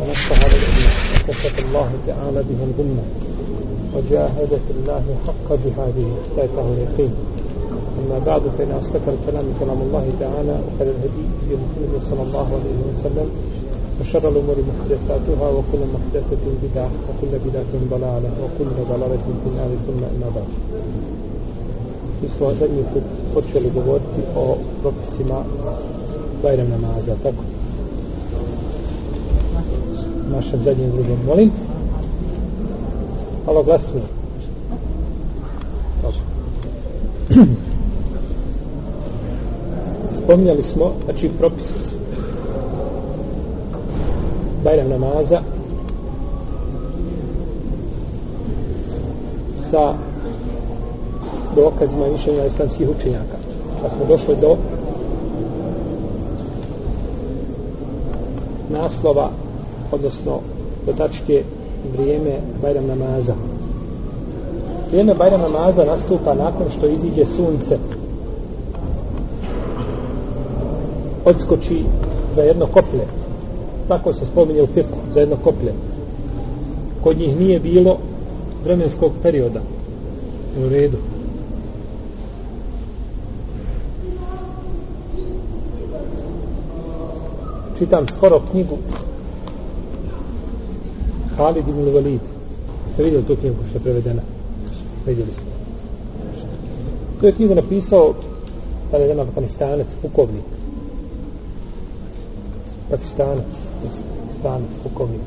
على الأمة وكشف الله تعالى به الغمة وجاهد في الله حق جهاده يتاه اليقين أما بعد فإن أصدق الكلام كلام الله تعالى وخير الهدي هدي محمد صلى الله عليه وسلم وشر الأمور محدثاتها وكل محدثة بدعة وكل بدعة ضلالة وكل ضلالة في النار ثم أما بعد Mi smo zadnji put počeli govoriti o propisima Bajram namaza, tako? Našem zadnjem drugom. Molim? Malo glasnije. Dobro. Spominjali smo, znači, propis Bajram namaza sa dokazima mišljenja islamskih učenjaka. Pa smo došli do naslova, odnosno do tačke vrijeme Bajram namaza. Vrijeme Bajram namaza nastupa nakon što iziđe sunce. Odskoči za jedno koplje. Tako se spominje u fiku, za jedno koplje. Kod njih nije bilo vremenskog perioda. U redu. čitam skoro knjigu Halid ibn Walid. Se vidio tu knjigu što je prevedena? Vidjeli ste. Tu je knjigu napisao tada je jedan afganistanac, pukovnik. Pakistanac pakistanac pukovnik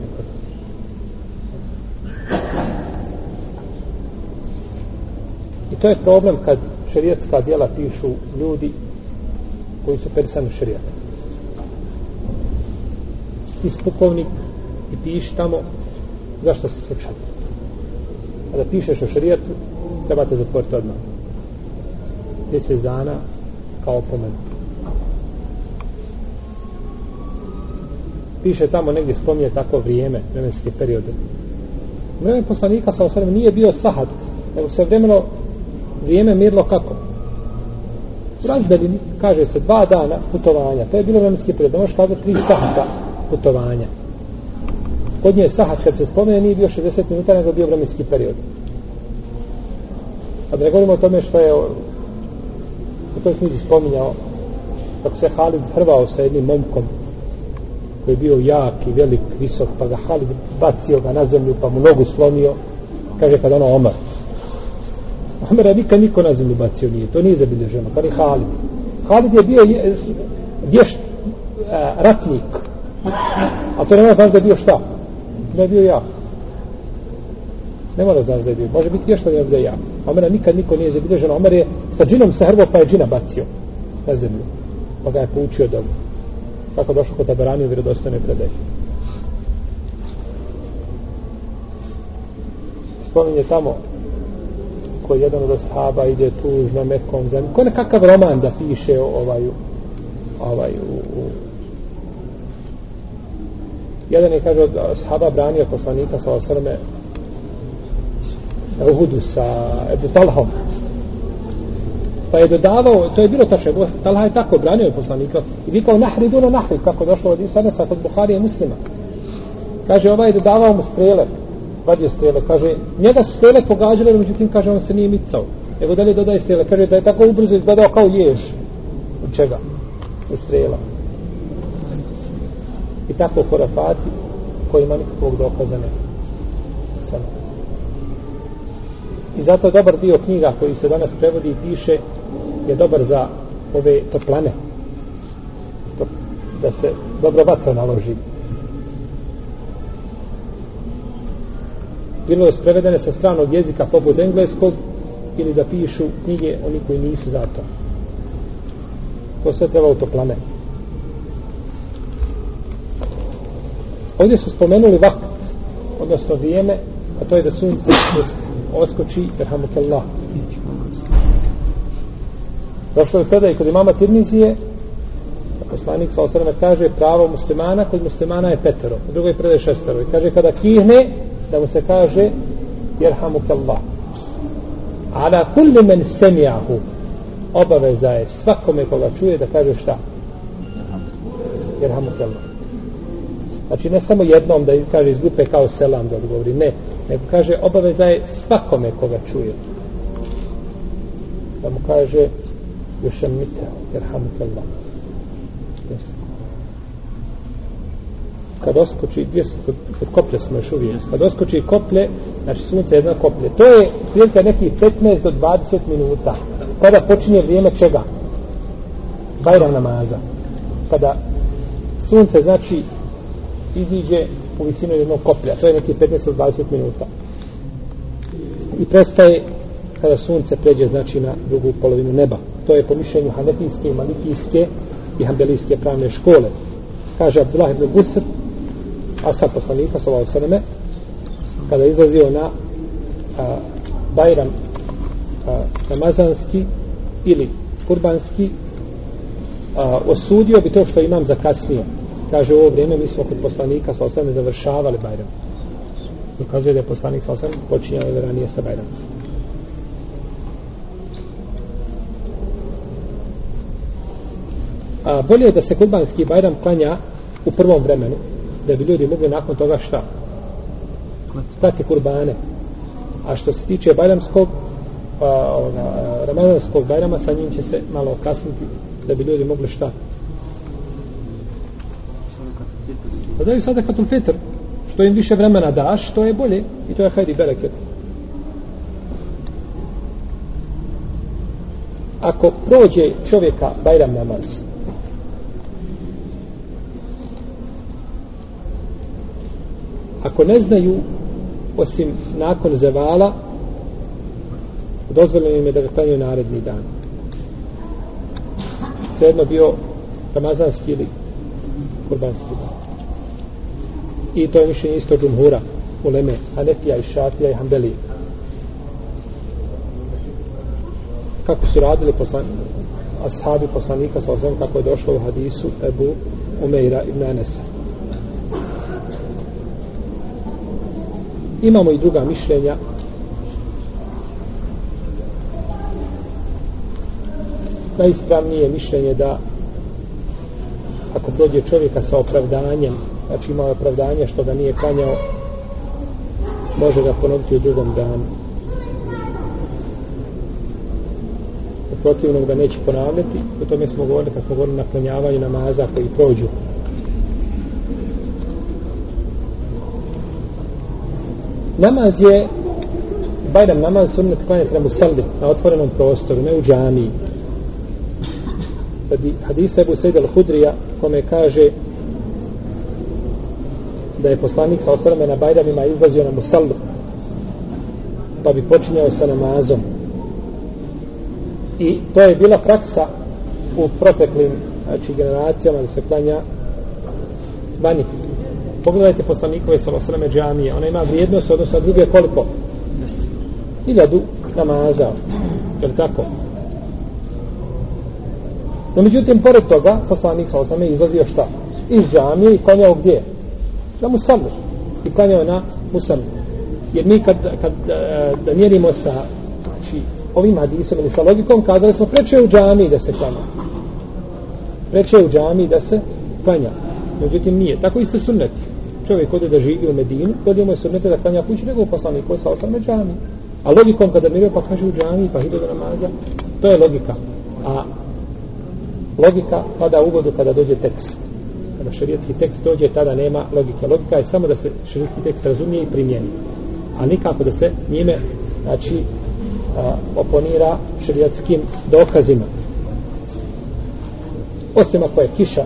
i to je problem kad šerijetska dijela pišu ljudi koji su persanu šerijata. Ti pukovnik i piši tamo zašto se slučaj. A da pišeš o šarijetu, trebate zatvoriti odmah. Mjesec dana kao opomen. Piše tamo negdje spominje tako vrijeme, vremenske periode. Vreme poslanika sa osrem nije bio sahad, nego se vremeno vrijeme mirlo kako? U razdaljini, kaže se, dva dana putovanja. To je bilo vremenski period. Ne možeš kazati tri sahata putovanja. Kod nje sahat kad se spomene nije bio 60 minuta nego bio vremenski period. A da ne govorimo o tome što je u toj knjizi spominjao kako se Halid hrvao sa jednim momkom koji je bio jak i velik, visok, pa ga Halid bacio ga na zemlju, pa mu nogu slomio, kaže kad ono Omar. Omara nikad niko na zemlju bacio nije, to nije zabilježeno, pa je Halid. Halid je bio vješt ratnik, A to ne mora znaš da je bio šta? Da je bio ja. Ne mora znaš da je bio. Može biti vješta da je ja. Omera nikad niko nije zabilježeno. Omer je sa džinom se hrvo pa je džina bacio na zemlju. Pa ga je poučio da Tako došlo kod tabarani u vjerodostojnoj predaj. Spominje tamo koji jedan od ashaba ide tužno mekom zemlju. Ko nekakav roman da piše ovaj, ovaj, u, u jedan je kaže od sahaba branio poslanika sa osrme na Uhudu sa Ebu Talhom. Pa je dodavao to je bilo tačno Ebu Talha je tako branio poslanika. I vikao nahri duno nahri kako došlo od Isanesa kod Buharije muslima. Kaže ovaj je dodavao mu strele vadio strele. Kaže njega su strele pogađale međutim kaže on se nije micao. Evo dalje dodaje strele. Kaže da je tako ubrzo izgledao kao jež od čega? od strela i tako horafati koji ima nikakvog dokaza ne samo. I zato dobar dio knjiga koji se danas prevodi i piše je dobar za ove toplane. To, da se dobro vatra naloži. Bilo je prevedene sa stranog jezika poput engleskog ili da pišu knjige oni koji nisu za to. To sve treba u toplane. Ovdje su spomenuli vakt, odnosno vrijeme, a to je da sunce oskoči, rahmatullah. Došlo je predaj kod imama Tirmizije, poslanik sa osrame kaže pravo muslimana, kod muslimana je petero, u drugoj predaj šestero. I kaže kada kihne, da mu se kaže jerhamukallah. Ala kulli men semijahu, obaveza je svakome koga čuje da kaže šta? Jerhamukallah Znači ne samo jednom da kaže iz grupe kao selam da odgovori, ne. Nego kaže obaveza je svakome koga čuje. Da mu kaže još je mite, jer hamukallah. Yes. Kad oskoči, gdje su, kod, kod koplje smo još uvijek, kad oskoči koplje, znači sunce je jedna koplje, to je prilike nekih 15 do 20 minuta, kada počinje vrijeme čega? Bajram namaza. Kada sunce, znači, iziđe u visinu jednog koplja, to je neki 15-20 minuta. I prestaje kada sunce pređe, znači, na drugu polovinu neba. To je po mišljenju hanefijske, malikijske i hambelijske pravne škole. Kaže Abdullah ibn Busr, a sa poslanika, sa ovog kada je izlazio na a, Bajram a, Ramazanski ili Kurbanski, a, osudio bi to što imam zakasnio. Kaže, u ovo vrijeme mi smo kod poslanika sa osam završavali Bajram. Dokazuje da je poslanik sa osam počinjao ranije sa Bajramom. a, bolje je da se kurbanski bajram klanja u prvom vremenu da bi ljudi mogli nakon toga šta klati kurbane a što se tiče bajramskog a, ovoga, ramazanskog bajrama sa njim će se malo kasniti da bi ljudi mogli šta Da daju sadakatul fitr što im više vremena daš to je bolje i to je hajdi bereket. Ako prođe čovjeka bajram namaz ako ne znaju osim nakon zevala dozvoljeno im je da ga klanjaju naredni dan. Svejedno bio ramazanski ili kurbanski dan i to je mišljenje isto džumhura uleme Hanefija i Šafija i Hanbelije kako su radili poslan, ashabi poslanika sa ozem kako je došlo u hadisu Ebu Umeira ibn Anesa. Imamo i druga mišljenja. Najispravnije mišljenje da ako prođe čovjeka sa opravdanjem znači ima opravdanje što ga nije klanjao. Može ga ponoviti u drugom danu. U protivnom ga neće ponavljati. O tome smo govorili kad smo govorili na klanjavanju namaza koji prođu. Namaz je Bajram namaz sunnet klanjati na musalli na otvorenom prostoru, ne u džamiji. Hadisa Ebu Sejda al-Hudrija kome kaže da je poslanik sa osrame na Bajramima izlazio na musallu pa bi počinjao sa namazom. I to je bila praksa u proteklim znači, generacijama da se klanja vani. Pogledajte poslanikove salosrame džamije. Ona ima vrijednost odnosno druge koliko? Hiljadu namaza. Je li tako? No međutim pored toga poslanik sa salosrame izlazio šta? Iz džamije i klanjao gdje? Na musallu i klanjao na musallu jer mi kad, kad e, da mjerimo sa znači, ovim hadisom ili sa logikom kazali smo preče u džami da se klanja preče u džami da se klanja međutim nije tako isto sunneti čovjek ode da živi u Medinu, ode mu je sunnete da klanja kući nego poslanik koji sa osam džami. A logikom kada mirio pa kaže u džami pa hiljada namaza, to je logika. A logika pada u vodu kada dođe tekst. Kada šerijetski tekst dođe, tada nema logike. Logika je samo da se šerijetski tekst razumije i primijeni. A nikako da se njime znači, a, oponira šerijetskim dokazima. Osim ako je kiša,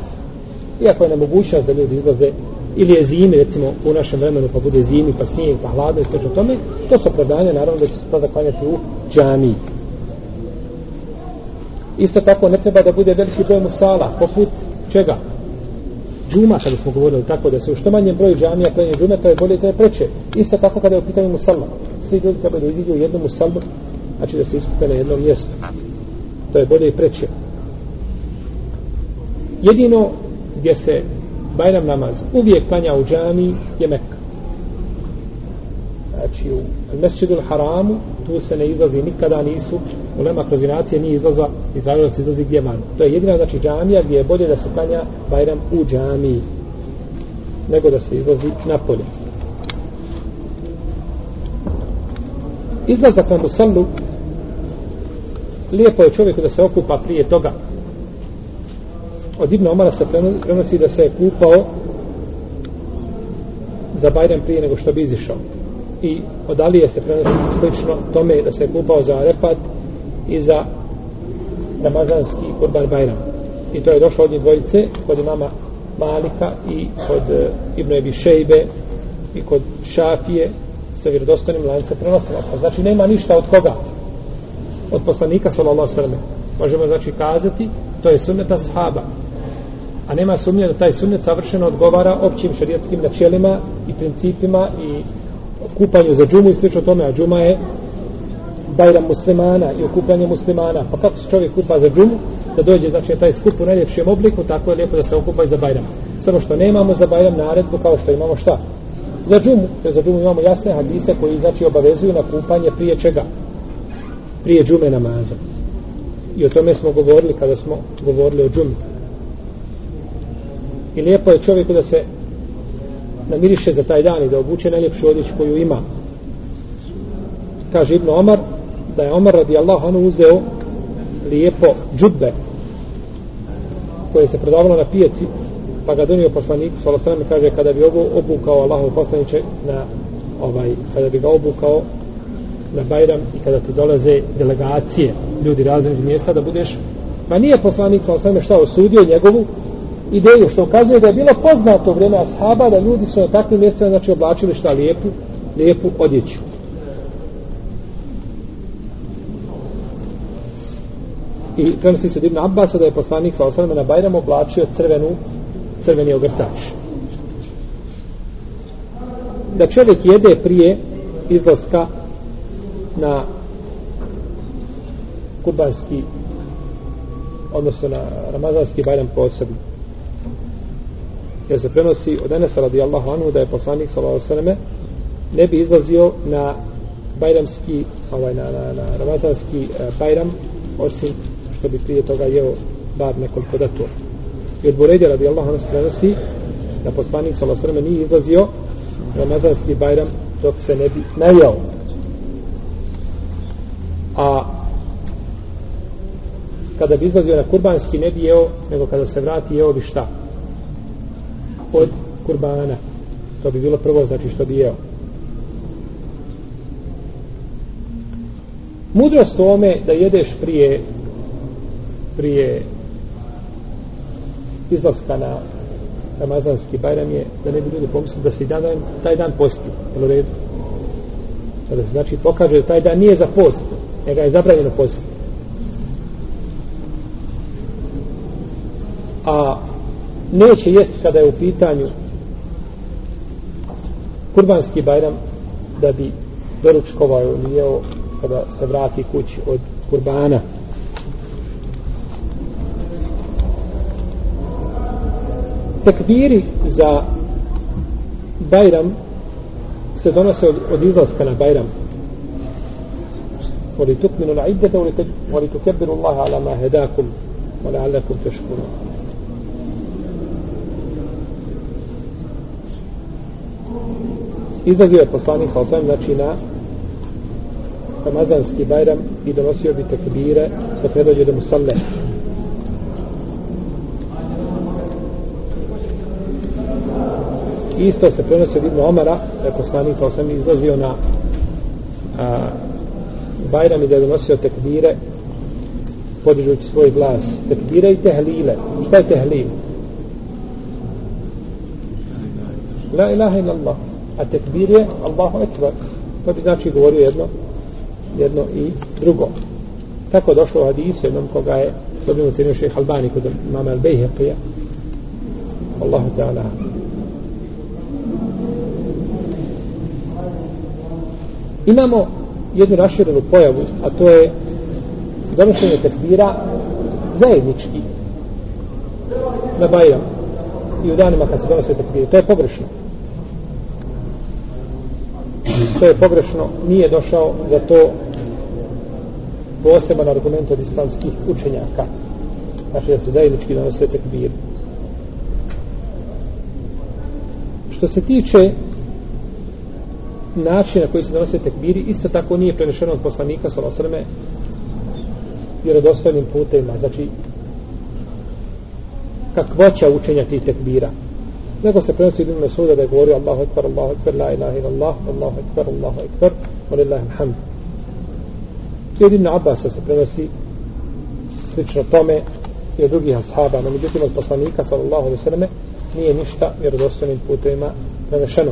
iako je nemogućnost da ljudi izlaze ili je zimi recimo u našem vremenu pa bude zimi pa snijeg pa hladno i sveče tome to su opravdanja naravno da će se tada klanjati u džamiji. isto tako ne treba da bude veliki broj musala poput čega džuma kada smo govorili tako da se u što manjem broju džamija klanje džume to je bolje to je preče isto tako kada je u pitanju musalma. svi ljudi treba da iziđu u jednom musalmu, znači da se iskupe na jednom mjestu to je bolje i preče jedino gdje se Bajram namaz uvijek klanja u džami je Mekka. Znači u Mesčidul Haramu tu se ne izlazi nikada nisu Ulema kroz generacije nije izlaza i tražila se izlazi gdje van. To je jedina znači džamija gdje je bolje da se klanja Bajram u džamiji nego da se izlazi na polje. Izlazak na musallu lijepo je čovjeku da se okupa prije toga. Od Ibn Omara se prenosi da se je kupao za Bajram prije nego što bi izišao. I od Alije se prenosi slično tome da se je kupao za Arefat i za Ramazanski kurban Bajram. I to je došlo od njih dvojice kod imama Malika i kod e, uh, Ibn Ebi Šejbe i kod Šafije sa vjerodostanim lancem prenosilaca. Znači nema ništa od koga? Od poslanika sallallahu sallam. Možemo znači kazati to je sunneta sahaba. A nema sumnje da taj sunnet savršeno odgovara općim šarijatskim načelima i principima i kupanju za džumu i slično tome, a džuma je bajram muslimana i okupanje muslimana. Pa kako se čovjek kupa za džumu, da dođe znači taj skup u najljepšem obliku, tako je lijepo da se okupa i za bajram. Samo što nemamo za bajram naredbu kao što imamo šta? Za džumu. Jer za džumu imamo jasne hadise koji znači obavezuju na kupanje prije čega? Prije džume namaza. I o tome smo govorili kada smo govorili o džumi. I lijepo je čovjeku da se namiriše za taj dan i da obuče najljepšu odjeću koju ima. Kaže Ibn Omar da je Omar radijallahu anhu uzeo lijepo džudbe koje se prodavalo na pijaci pa ga donio poslaniku sallallahu alejhi kaže kada bi ovo obukao Allahov poslanice na ovaj kada bi ga obukao na Bajram i kada ti dolaze delegacije ljudi raznih mjesta da budeš. Pa nije poslanik sallallahu alejhi šta osudio njegovu ideju što kaže da je bilo poznato u vrijeme ashaba da ljudi su na takvim mjestima znači oblačili šta lijepu lijepu odjeću. I prenosi se od Ibn Abbasa da je poslanik sa osvrame na Bajram oblačio crvenu, crveni ogrtač. Da čovjek jede prije izlaska na kurbanski odnosno na ramazanski Bajram posebno. Jer se prenosi od Enesa radijallahu anhu da je poslanik sallallahu alejhi ne bi izlazio na bajramski ovaj na, na, na ramazanski eh, bajram osim što bi prije toga jeo bar nekoliko datura. I od Buredja radi Allah nas prenosi da poslanik sa Lasrme nije izlazio Ramazanski bajram dok se ne bi najao. A kada bi izlazio na kurbanski ne bi jeo, nego kada se vrati jeo bi šta? Od kurbana. To bi bilo prvo, znači što bi jeo. Mudrost u ome da jedeš prije prije izlaska na Ramazanski bajram je da ne bi ljudi pomislili da se dan, taj dan posti. Jel u redu? Da se znači pokaže da taj dan nije za post, nego je zabranjeno posti. A neće jest kada je u pitanju kurbanski bajram da bi doručkovao ili jeo kada se vrati kući od kurbana. Tekbiri za Bajram se donose od, od izlaska na Bajram. voli tukminu na iddete voli tukebbiru Allah ala ma hedakum voli alakum teškunu izlazio je poslanik sa osam znači na Ramazanski Bajram i donosio bi tekbire da predođe do musalle isto se prenosi od Ibn Omara da je poslanik sa osam izlazio na a, Bajram i da je donosio tekbire podižući svoj glas. Tekbire i tehlile. Šta je tehlil? La ilaha ila Allah a tekbir je Allahu ekvar to bi znači govorio jedno jedno i drugo. Tako došlo u hadisu jednom koga je dobio cenio šeha Albani kod mama Al-Bejheqija Allahu ta'ala. Imamo jednu raširenu pojavu, a to je donošenje tekbira zajednički na Bajram i u danima kad se donose tekbire. To je pogrešno. To je pogrešno. Nije došao za to poseban argument od islamskih učenjaka. Znači da se zajednički donose tekbire. što se tiče način na koji se donose tekbiri, isto tako nije prenešeno od poslanika sa osrme vjerodostojnim putevima. znači kakvoća učenja tih tekbira. Nego se prenosi Ibn Mesuda da je govorio Allahu ekber, Allahu ekber, la ilaha ila Allah, Allahu ekber, Allahu ekber, wa lillahi alhamd. I od Ibn Abasa se prenosi slično tome i od drugih ashaba, no međutim od poslanika sallallahu alaihi sallam nije ništa vjerodostojnim putevima prenešeno.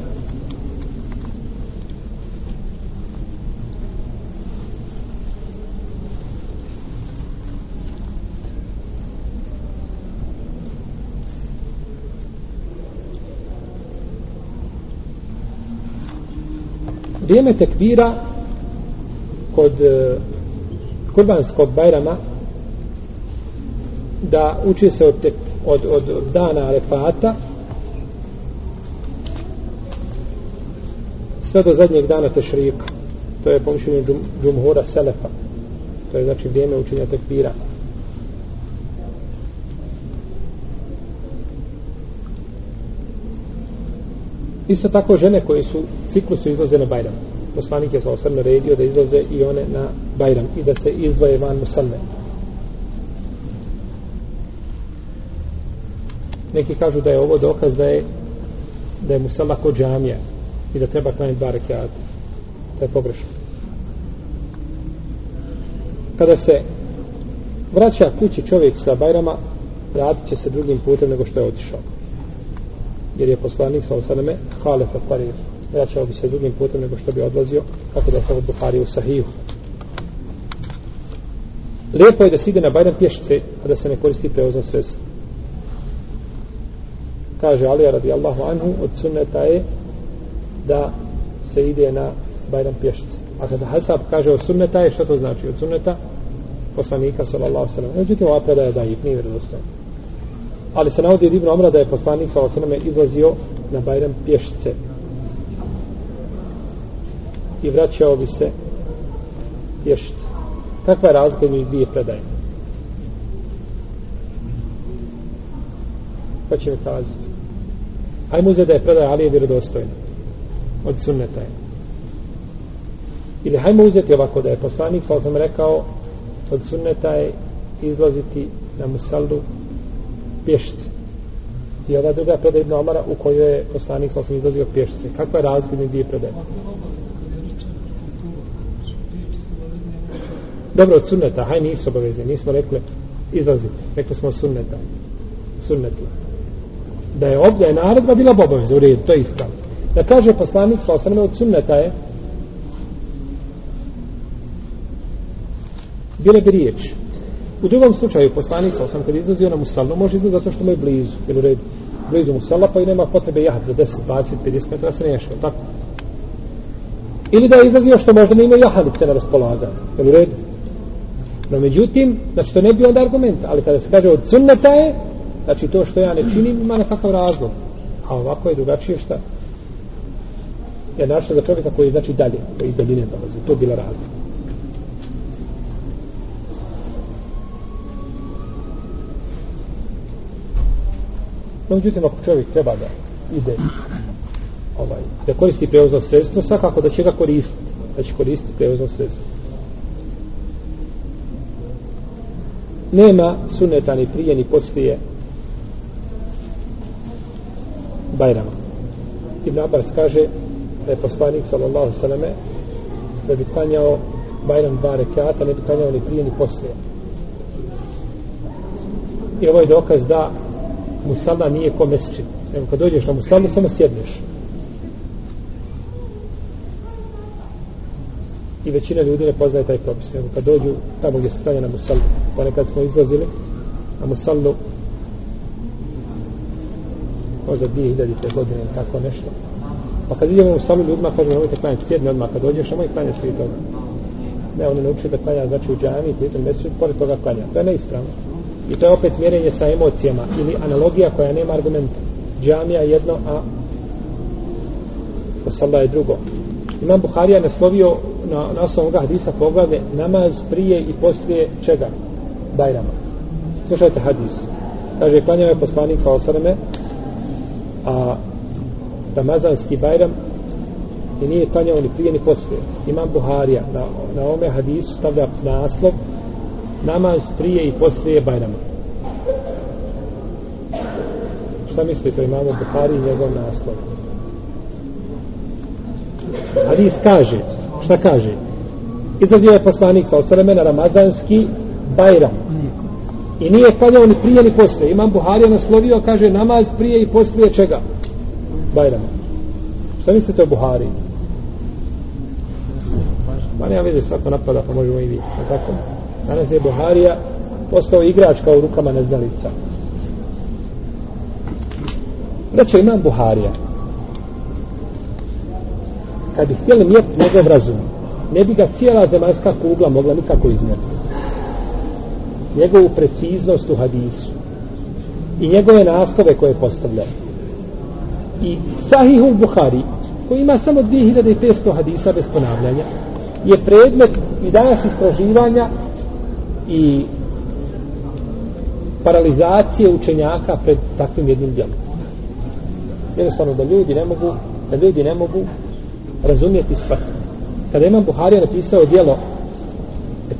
Vrijeme tekbira kod e, kurbanskog bajrama da uči se od, tek, od, od, od dana arefata sve do zadnjeg dana tešrika. To je pomišljenje džum, džumhura selefa. To je znači vrijeme učenja tekbira. Isto tako žene koje su ciklusu izlaze na Bajram. Poslanik je sa osam naredio da izlaze i one na Bajram i da se izdvoje van musalme. Neki kažu da je ovo dokaz da je da je musalla kod džamija i da treba klanjati dva rekiata. To je pogrešno. Kada se vraća kući čovjek sa Bajrama, vratit će se drugim putem nego što je otišao jer je poslanik sa osaname halefa parir vraćao bi se drugim putem nego što bi odlazio kako da je to Buhari u sahiju lijepo je da se ide na Bajram pješice a da se ne koristi prevozno sredstvo. Kaže Alija radijallahu anhu od sunneta je da se ide na Bajram pješice. A kada Hasab kaže od sunneta je što to znači? Od sunneta poslanika sallallahu sallam međutim ova predaja da ih nije vjerodostojno ali se navodi od Ibn Omra da je poslanik sa osaname izlazio na Bajram pješice i vraćao bi se pješice kakva je razlika njih dvije predaje? Pa će mi kazati? Ajmo uzeti da je predaja ali je vjerodostojna. Od sunneta je. Ili hajmo uzeti ovako da je poslanik sa osaname rekao od sunneta je izlaziti na musaldu pješice. I ova druga preda Ibn Omara u kojoj je poslanik sam izlazio pješice. Kakva je razgled dvije predaje? Dobro, od sunneta, haj nisu obavezni, nismo rekli izlaziti, rekli smo sunneta, sunnetla. Da je ovdje je naredba bila obaveza, u redu, to je ispravno. Da kaže poslanik sa osrme od sunneta je bile bi riječ U drugom slučaju poslanik sa osam kad izlazio na musallu, može izlaziti zato što mu je blizu, jer u redu, blizu musalla, pa i nema potrebe jahat za 10, 20, 50 metara, se nešao, tako? Ili da je izlazio što možda ne ima jahalice na raspolaganju, jer u redu. No međutim, znači to ne bi onda argument, ali kada se kaže od sunnata je, znači to što ja ne činim ima nekakav razlog. A ovako je drugačije šta? Je našto za čovjeka koji je znači dalje, koji iz daljine dolazi, to bila razlika. No, međutim, ako čovjek treba da ide ovaj, da koristi prevozno sredstvo, svakako da će ga koristiti, da će koristiti prevozno sredstvo. Nema suneta ni prije ni poslije Bajrama. Ibn Abbas kaže da je poslanik sallallahu sallame da bi klanjao Bajram dva rekata, ne bi klanjao ni prije ni poslije. I ovo je dokaz da musalla nije ko mesečin. Nego kad dođeš na musallu, samo sjedneš. I većina ljudi ne poznaje taj propis. Nego kad dođu tamo gdje se klanja na musallu. Ponekad smo izlazili na musalu možda 2000. godine ili tako nešto. Pa kad idemo u musallu ljudima kažemo nemojte klanjati sjedni odmah kad dođeš, nemoj klanjaš prije toga. Ne, oni ne da klanja znači u džami, prije toga mesečin, pored toga klanja. To je neispravno. I to je opet mjerenje sa emocijama ili analogija koja nema argumenta. Džamija jedno, a Osalla je drugo. Imam Buharija naslovio na, na osnovu ovoga hadisa poglave namaz prije i poslije čega? Bajrama. Slušajte hadis. Kaže, klanjao je poslanik sa osreme, a Ramazanski Bajram i nije klanjao ni prije ni poslije. Imam Buharija na, na ome hadisu stavlja naslov namaz prije i poslije Bajrama. Šta mislite, o imamu Bukhari i njegov naslov? Hadis kaže, šta kaže? Izlazio je poslanik sa osreme na Ramazanski Bajram. I nije klanjao ni prije ni poslije. Imam Buharija naslovio, kaže, namaz prije i poslije čega? Bajrama. Šta mislite o Buhari? Ma nema veze svako napada, pa možemo i vi. Tako? Danas je Buharija postao igrač kao u rukama neznalica. Rećo imam Buharija. Kad bi htjeli mjeriti njegov razum, ne bi ga cijela zemaljska kugla mogla nikako izmjeriti. Njegovu preciznost u hadisu i njegove naslove koje postavlja. I Sahih Buhari, koji ima samo 2500 hadisa bez ponavljanja, je predmet i danas istraživanja i paralizacije učenjaka pred takvim jednim djelom. Jednostavno da ljudi ne mogu da ljudi ne mogu razumijeti shvatiti. Kada imam Buharija napisao djelo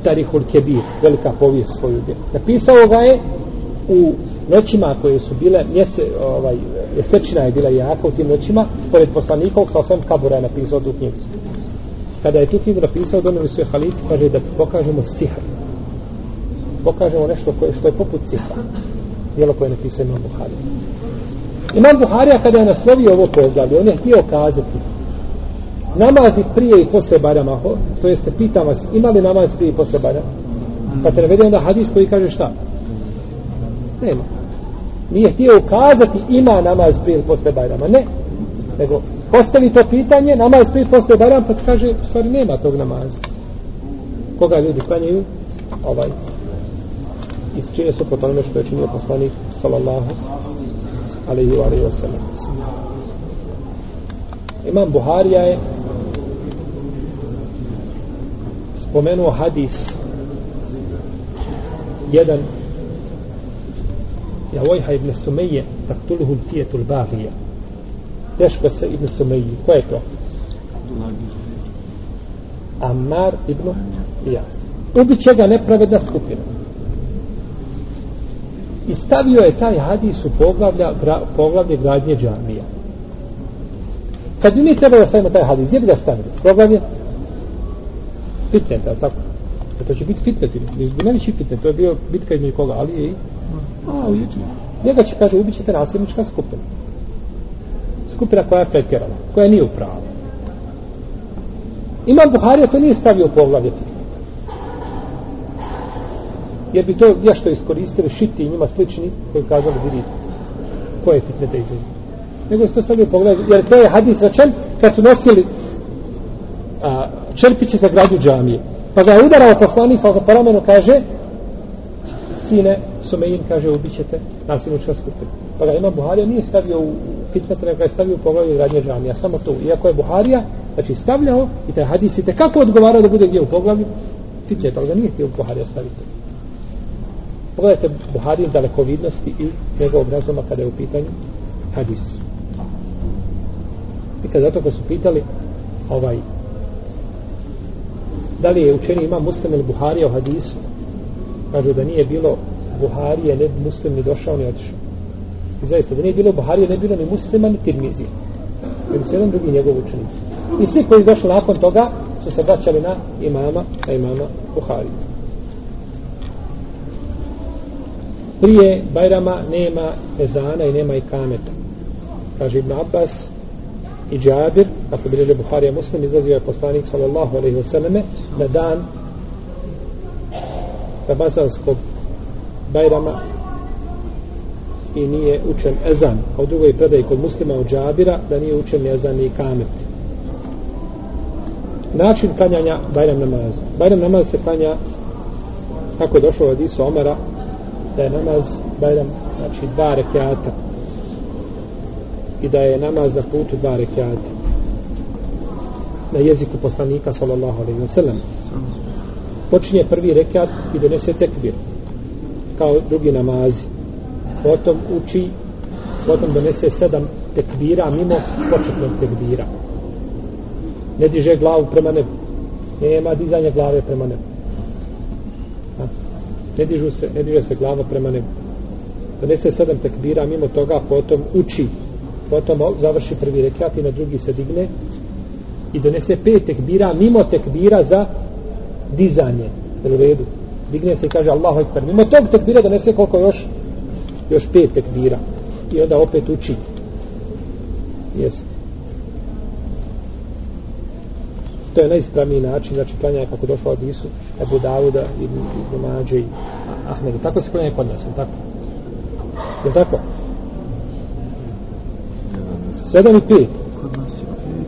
Tarihul Kebir, velika povijest svoju djelo. Napisao ga je u noćima koje su bile, mjese, ovaj, mjesečina je bila jaka u tim noćima, pored poslanikov, sa osam kabura je napisao tu knjigu. Kada je tu knjigu napisao, donijeli su je haliti, kaže da pokažemo sihr. Pokažemo nešto koje, što je poput cipa. Dijelo koje je napisao Imam Buharija. Imam Buharija kada je naslovio ovo poglavlje, on je htio kazati namazi prije i posle Bajrama, to jeste pitam vas, ima li namaz prije i posle Bajrama? Pa te navede onda hadis koji kaže šta? Nema. Nije htio ukazati ima namaz prije i posle Bajrama, ne. Nego postavi to pitanje, namaz prije i posle Bajrama, pa kaže, u stvari nema tog namaza. Koga ljudi klanjaju? Ovaj. I suprotno onome što je činio poslanik, sallallahu alaihi wa alaihi wa sallam. Imam Buharija je spomenuo hadis jedan ja vojha ibn Sumeje taktuluhu tijetul bagija teško se ibn Sumeji ko je to? Ammar ibn Ijas ubiće ga nepravedna skupina i stavio je taj hadis u poglavlja, gra, poglavlje gradnje džamija kad bi mi trebali da stavimo taj hadis gdje bi ga stavili? poglavlje fitnet, ali tako? A to će biti fitnet, bi najveći fitnet, to je bio bitka između koga, ali je i... A, u jučinu. Njega će, kaže, ubit ćete nasilnička skupina. Skupina koja je pretjerana, koja nije u pravu. Imam Buharija to nije stavio u poglavlje Jer bi to nešto iskoristili šiti i njima slični koji kazali vidite koje da izazve. Nego se to stavio pogled jer to je hadis rečen kad su nosili a, čerpiće za gradnju džamije. Pa ga je udarao poslanik, pa za paramenu kaže, sine, Sumein kaže, ubićete nasilnička skupina. Pa ga ima Buharija nije stavio u fitnet, nego ga je stavio u poglavlju gradnje džamija, samo to. Iako je Buharija, znači stavljao i taj hadis i kako odgovarao da bude gdje u poglavlju, fitnet, ali ga nije htio Buharija staviti. Pogledajte Buharin dalekovidnosti i njegovog razuma kada je u pitanju hadis. I kada zato kad su pitali ovaj da li je učeni ima muslim ili Buharija u hadisu? Kažu da nije bilo Buharije ne muslim ni došao ni otišao. I zaista da nije bilo Buharije ne bilo ni muslima ni Tirmizije Jer su jedan drugi njegov učenici. I svi koji došli nakon toga su se vraćali na imama na imama Buhariju prije Bajrama nema ezana i nema i kameta kaže Ibn Abbas i Džabir, kako bi reže Buharija muslim, izlazio je poslanik sallallahu alaihi wa sallame na dan Ramazanskog Bajrama i nije učen ezan, a u drugoj predaji kod muslima od Džabira da nije učen ezan i kamet. Način klanjanja Bajram namaza. Bajram namaz se klanja kako je došlo od Isu Omara da je namaz Bajram znači dva rekiata i da je namaz na putu dva rekiata na jeziku poslanika sallallahu alaihi wa sallam počinje prvi rekiat i donese tekbir kao drugi namazi potom uči potom donese sedam tekbira mimo početnog tekbira. Ne diže glavu prema nebu. Nema dizanja glave prema nebu. Ne, dižu se, ne diže se glava prema nebu. Donese sedam tekbira mimo toga, potom uči. Potom završi prvi rekat i na drugi se digne. I donese pet tekbira mimo tekbira za dizanje. U redu. Digne se i kaže Allahu ekber. Mimo tog tekbira donese koliko još? Još pet tekbira. I onda opet uči. Jeste. To je najispravniji način, znači klanjanje kako došlo od Isu, Ebu Davuda, i Ibn Mađe i Ahmedu. Tako se klanja kod nas, tako? Je tako? Sedam i pet. Kod nas je pet.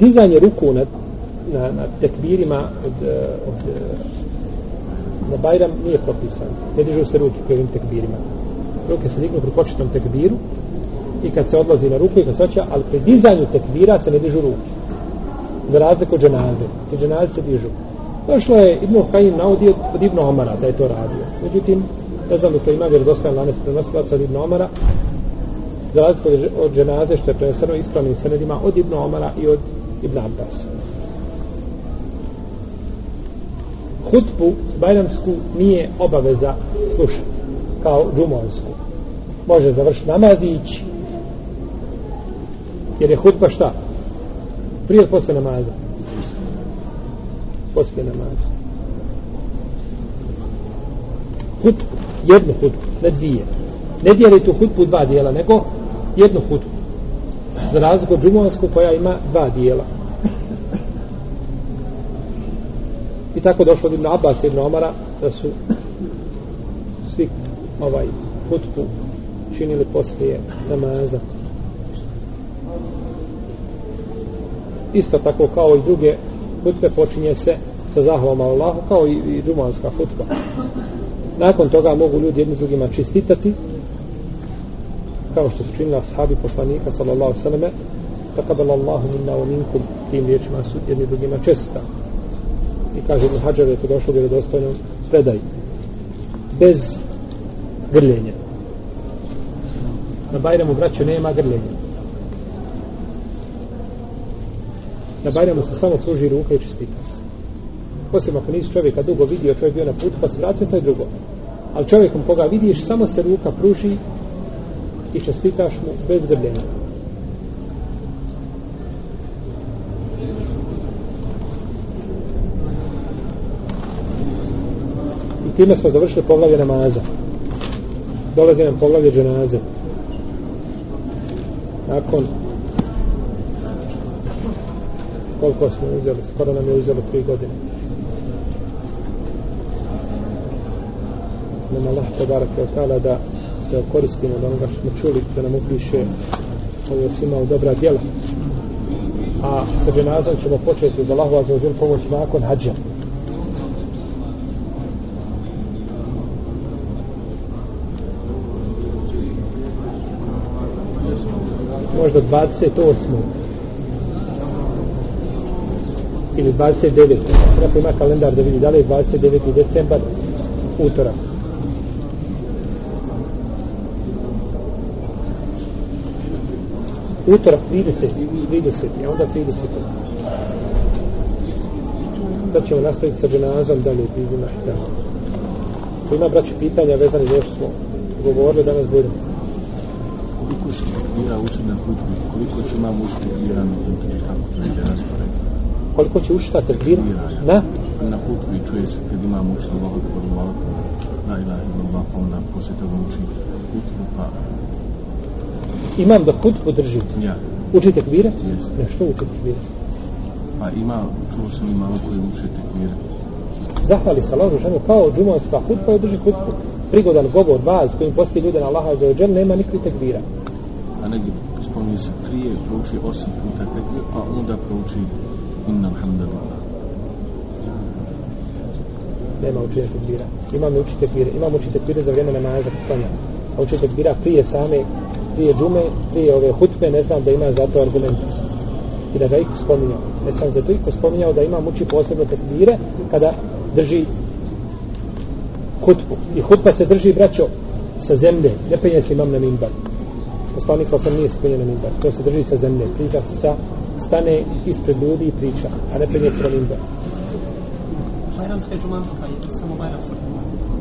Dizanje ruku na, na, na tekbirima od, eh, od, eh, na Bajram nije propisan. Ne dižu se ruke pri ovim tekbirima. Ruke se dignu pri početnom tekbiru i kad se odlazi na ruku i kad se ali pri dizanju tekbira se ne dižu ruke. Za razliku od dženaze. Pri dženaze se dižu. Došlo je Ibn Kajim navodio od Ibn Omara da je to radio. Međutim, ne znam da to ima vjerodostojan lanes prenosilaca od Ibn Omara, za razliku od dženaze što je preneseno ispravnim senedima od Ibn Omara i od Ibn Abbas. Hutbu bajramsku nije obaveza slušati kao džumonsku. Može završiti namaz i ići. Jer je hutba šta? Prije ili posle namaza? Posle namaza. Hutbu, jednu hutbu, ne dvije. Ne dijeli tu hutbu dva dijela, nego jednu hutbu. Za razliku od džumonsku koja ima dva dijela. I tako došlo od Ibn Abbas i Ibn Omara da su svi ovaj hutbu činili poslije namaza. Isto tako kao i druge hutbe počinje se sa zahvalom Allahu kao i, i džumanska hutba. Nakon toga mogu ljudi jedni drugima čistitati kao što su činili ashabi poslanika sallallahu sallame takabal Allahu minna wa minkum tim riječima su jedni drugima česta i kaže Ibn Hađar je to došlo u predaj bez grljenja na Bajramu braću nema grljenja. Na Bajramu se samo pruži ruka i čestika se osim ako nisi čovjeka dugo vidio čovjek bio na putu pa se vratio to je drugo. Ali čovjekom koga vidiš samo se ruka pruži i čestitaš mu bez grljenja. Time smo završili poglavlje namaza. Dolazi nam poglavlje dženaze. Nakon koliko smo uzeli, skoro nam je uzelo tri godine. nam Allah te barake od da se koristimo da onoga što smo čuli, da nam upiše ovo svima u dobra djela. A sa dženazom ćemo početi za Allahu za pomoć nakon hađa. Možda 28. ili 29. Neko ima kalendar da vidi da li je 29. decembar utorak. Utorak 30. 30. A onda 30. Sad ćemo nastaviti sa dženazom dalje u Bizima. Da. Tu ima braći pitanja vezani za ono što smo govorili danas budemo koliko se takbira uči na hutbi, koliko će imam uči takbira na hutbi, kako to ide raspored? Koliko će uči ta takbira? Na? Na hutbi čuje se kad imam uči Allahu akbar, Allahu akbar, la ilaha illallah, pa onda poslije toga uči hutbu, pa... Imam da hutbu drži? Ja. Uči takbira? Jeste. Ne, što uči takbira? Pa ima, čuo sam imamo koji uče takbira. Zahvali se Allah ženu kao džumanska hutba i drži hutbu. Prigodan govor, vaz kojim postoji ljude na Allaha za ođel, nema nikakvi takbira. A negdje spominje se prije, prouči osam puta takbir, a onda prouči inna alhamdulillah. Nema učenja takbira. Imam uči takbire. Imam uči takbire za vrijeme namaza klanja. A uči takbira prije same, prije džume, prije ove hutbe, ne znam da ima za to argument. I da ga iko spominjao. Ne sam za to iko spominjao da imam uči posebno takbire kada drži hutbu. I hutba se drži, braćo, sa zemlje. Ne penje se imam na mimbar. Poslanik sa sam nije se penje na mimbar. To se drži sa zemlje. Priča se sa, stane ispred ljudi i priča. A ne penje se na mimbar. Bajramska i džumanska, je samo bajramska.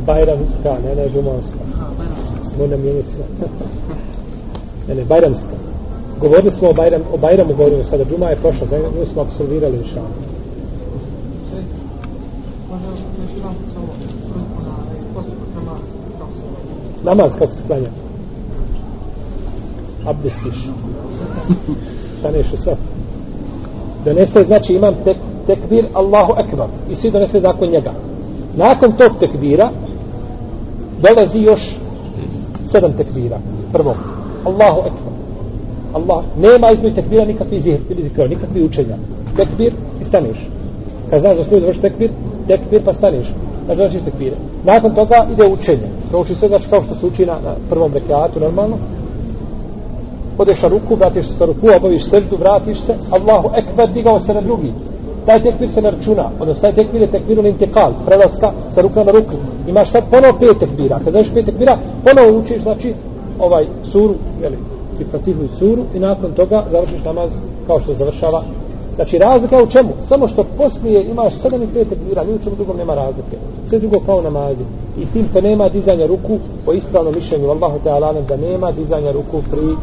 Bajramska, ne, ne, džumanska. Aha, bajramska. Mora mijenjati sve. ne, ne, bajramska. Govorili smo o, bajram, o bajramu, govorimo sada, džuma je prošla, za nju smo absolvirali inša. Namaz kako se klanja? Abdestiš. Staneš u sad. Donese, znači imam tek, tekbir Allahu Ekber i svi donese nakon njega. Nakon tog tekbira dolazi još sedam tekbira. Prvo, Allahu Ekber. Allah, nema između tekbira nikakvi zikra, nikakvi učenja. Tekbir i staneš. Kad znaš da svoj završi tekbir, tekbir pa staneš. Znači završiš tekbire. Nakon toga ide učenje. Prouči se, znači kao što se uči na, na prvom rekiatu normalno. Odeš na ruku, vratiš se sa ruku, obaviš seždu, vratiš se. Allahu Ekber, digao se na drugi. Taj tekbir se ne računa. Odnosno, taj tekbir je tekbir na intekal, prelaska sa ruka na ruku. Imaš sad ponovo pet tekbira. Kad znaš pet tekbira, ponovo učiš, znači, ovaj suru, jeli, i fatihu i suru i nakon toga završiš namaz kao što završava znači razlika je u čemu? samo što poslije imaš 7 i 5 tekbira ni u čemu drugom nema razlike sve drugo kao namazi i tim to nema dizanja ruku po ispravnom mišljenju Allahu Teala da nema dizanja ruku pri,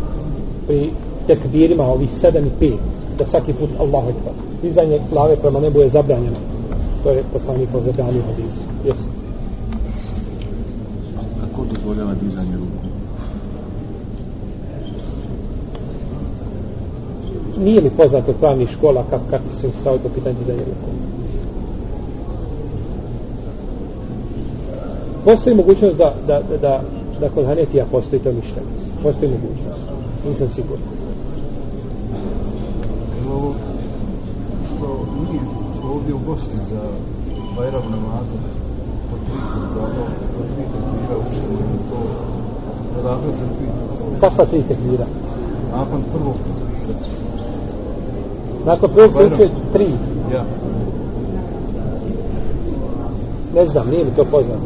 pri tekbirima ovih 7 i 5 da svaki put Allahu Ekber dizanje glave prema nebu je zabranjeno to je poslanik od zabranju hadisu yes. ko dozvoljava dizanje ruku? Nije mi poznato od pravnih škola kako, kako se im stavio po pitanju dizanja ruku. Postoji mogućnost da, da, da, da, da kod Hanetija postoji to mišljenje. Postoji mogućnost. Nisam siguran. Ovo što nije ovdje u Bosni za Bajram namaza po tri tekbira, po tri tekbira učenje to odakle se tri. Kakva tri tekbira? Nakon prvog Nakon prvog se uče tri. Ja. Ne znam, nije mi to poznato.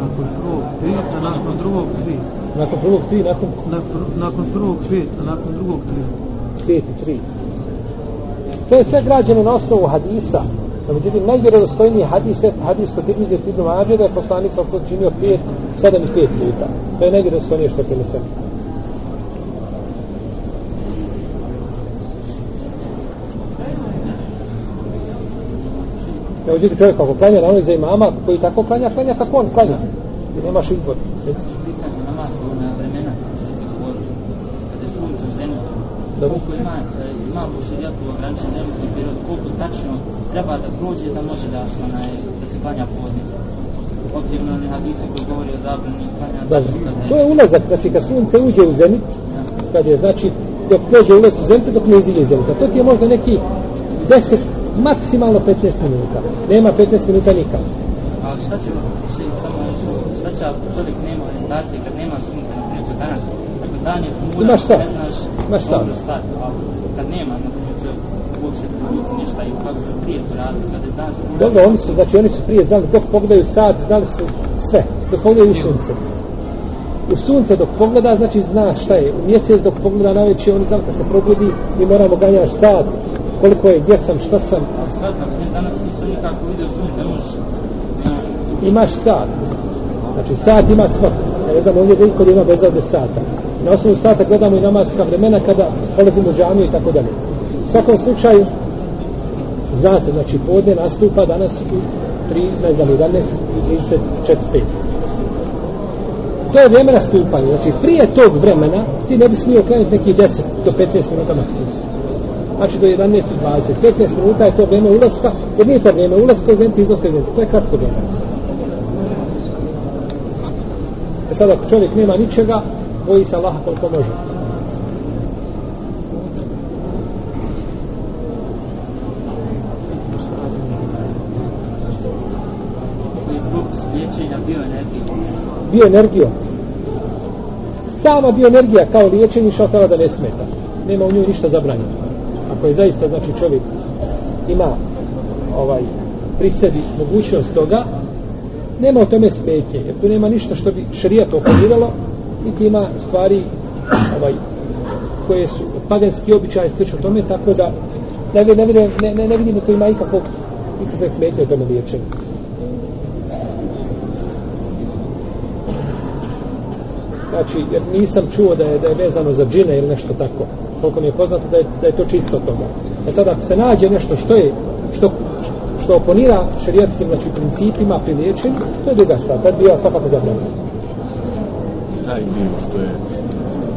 Nakon prvog pet, a nakon drugog tri. Nakon prvog tri, nakon Nakon, nakon prvog pet, a nakon drugog tri. pet i tri. To je sve građeno na osnovu hadisa. No, međutim, najvjerodostojniji hadis je hadis kod Ibn Mađe da je poslanik sa to činio pet, sedam i pet puta. To je najvjerodostojnije što je preneseno. Ne uđe čovjek ako klanja na onoj za imama koji tako klanja, klanja kako on klanja. I nemaš izbor. Reci. Pitan se namaz na vremena, kada je sunce u zemlji. Koliko ima, ima u šarijatu ograničen vremenski period, koliko tačno treba da prođe da može da, onaj, da se klanja povodnica. Obzirom na hadise koji govori o zabrani klanja Da, to je ulazak, znači kad sunce uđe u zenit, kad je znači dok prođe ulaz u zemlju, dok ne iziđe iz zemlje. To ti je možda neki 10, maksimalno 15 minuta. Nema 15 minuta nikad. Ali šta će samo nešto, šta će ako čovjek nema orientacije, kad nema sunca, na primjer danas, dakle dan je tmura, Imaš ne znaš, Imaš sat, ali kad nema, na primjer se uopće prilici ništa i kako su prije to radili, kada je dan tmura, Dobro, oni su, znači oni su prije znali, dok pogledaju sat, znali su sve, dok pogledaju u sunce. U sunce dok pogleda, znači zna šta je. U mjesec dok pogleda na večer, oni znali kad se probudi, mi moramo ganjaš sat, koliko je, gdje sam, šta sam. ali sad, danas nisam nikako vidio sunce, ne možeš, Imaš sat. Znači sat ima svako. Ja ne znam ovdje da iko da ima bez ovdje sata. Na osnovu sata gledamo i namaska vremena kada dolazimo u džamiju i tako dalje. U svakom slučaju, zna se, znači podne nastupa danas u 3, ne znam, 11 i 34, 5. To je vrijeme nastupanja. Znači, prije tog vremena ti ne bi smio klanjati neki 10 do 15 minuta maksimum. Znači do 11 i 20. 15 minuta je to vrijeme ulaska, jer nije to vrijeme ulaska u zemlji izlaska iz zemlji. To je kratko vrijeme. E sad ako čovjek nema ničega, boji se Allaha koliko može. Bioenergijom. Sama bioenergija kao liječenje što da ne smeta. Nema u njoj ništa zabranjeno. Ako je zaista, znači čovjek ima ovaj pri sebi mogućnost toga, nema o tome smetnje, jer tu nema ništa što bi šerijat oponiralo, niti ima stvari ovaj, koje su paganski običaj slično tome, tako da ne, ne, ne, ne, ne, ne vidim ko ima ikakvog nikakve smetnje o tome liječenju. Znači, jer nisam čuo da je, da je vezano za džine ili nešto tako. Koliko mi je poznato da je, da je to čisto od toga. E sad, ako se nađe nešto što je, što, što oponira šarijatskim znači, principima pri liječenju, to je druga stvar. Tad bi ja svakako zabranio. Taj dio što je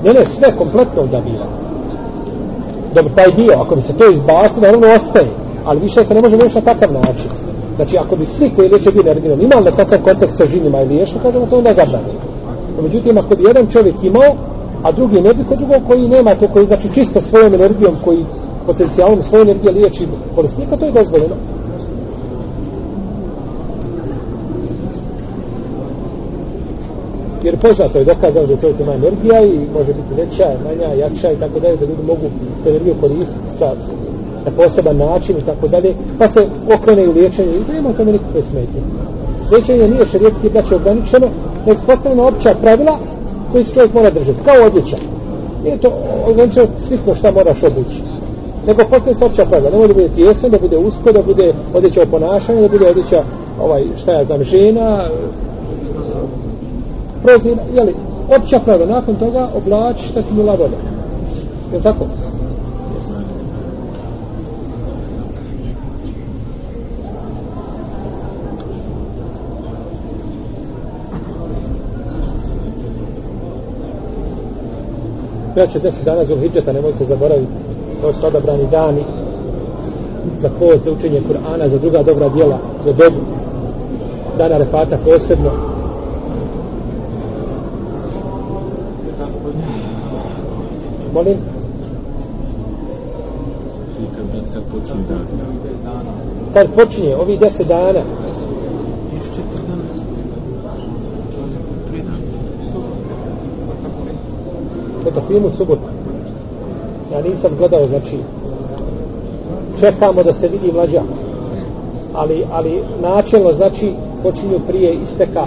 Ne, ne, sve kompletno odabira. Dobro, taj dio, ako bi se to izbaci, naravno ostaje. Ali više se ne može liječiti na takav način. Znači, ako bi svi koji liječe bio nerviran imali na takav kontekst sa žinima i liješu, kažemo to onda zabranio. No, međutim, ako bi jedan čovjek imao, a drugi ne bi kod drugog koji nema to, koji znači čisto svojom energijom, koji potencijalom svoje energije liječi bolesnika, to je dozvoljeno. Jer poznato je dokazano da čovjek ima energija i može biti veća, manja, jača i tako dalje, da ljudi mogu tu energiju koristiti sa na poseban način i tako dalje, pa se okrene u liječenje i nema tome nikakve smetnje. Liječenje nije šarijetski braće ograničeno, nek su postavljena opća pravila koji se čovjek mora držati, kao odjeća. Nije to ograničeno svitno šta moraš obući. Nego postoje se opća pravila, nemoj da bude tijesno, da bude usko, da bude odjeća o ponašanju, da bude odjeća, ovaj, šta ja znam, žena, prozina, jeli, opća pravila, nakon toga oblači šta ti mila volja. Je tako? Braće, deset dana Zulhidžeta, nemojte zaboraviti. To su odabrani dani za post, za učenje Kur'ana, za druga dobra djela, za dobu. Dana Refata posebno. Molim? kad, dan. Počinje ovih deset dana, Još četiri dana. Tri dana po subotu. Ja nisam gledao, znači, čekamo da se vidi mlađa. Ali, ali načelno, znači, počinju prije isteka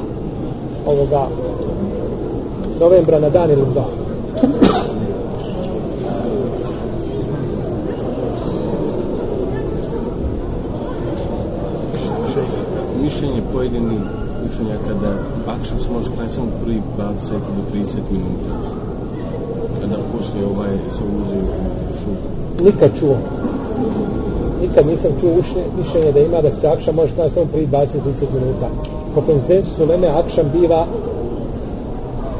ovoga novembra na dan ili dva. Mišljenje pojedini učenjaka da akšam se može klanjati samo prvi 20 do 30 minuta. Kada poslije ovaj se ulozi u šupu. Nikad čuo. Nikad nisam čuo ušne, mišljenje da ima da se akšam može klanjati samo prije 20-30 minuta. Po konsensusu Leme akšan biva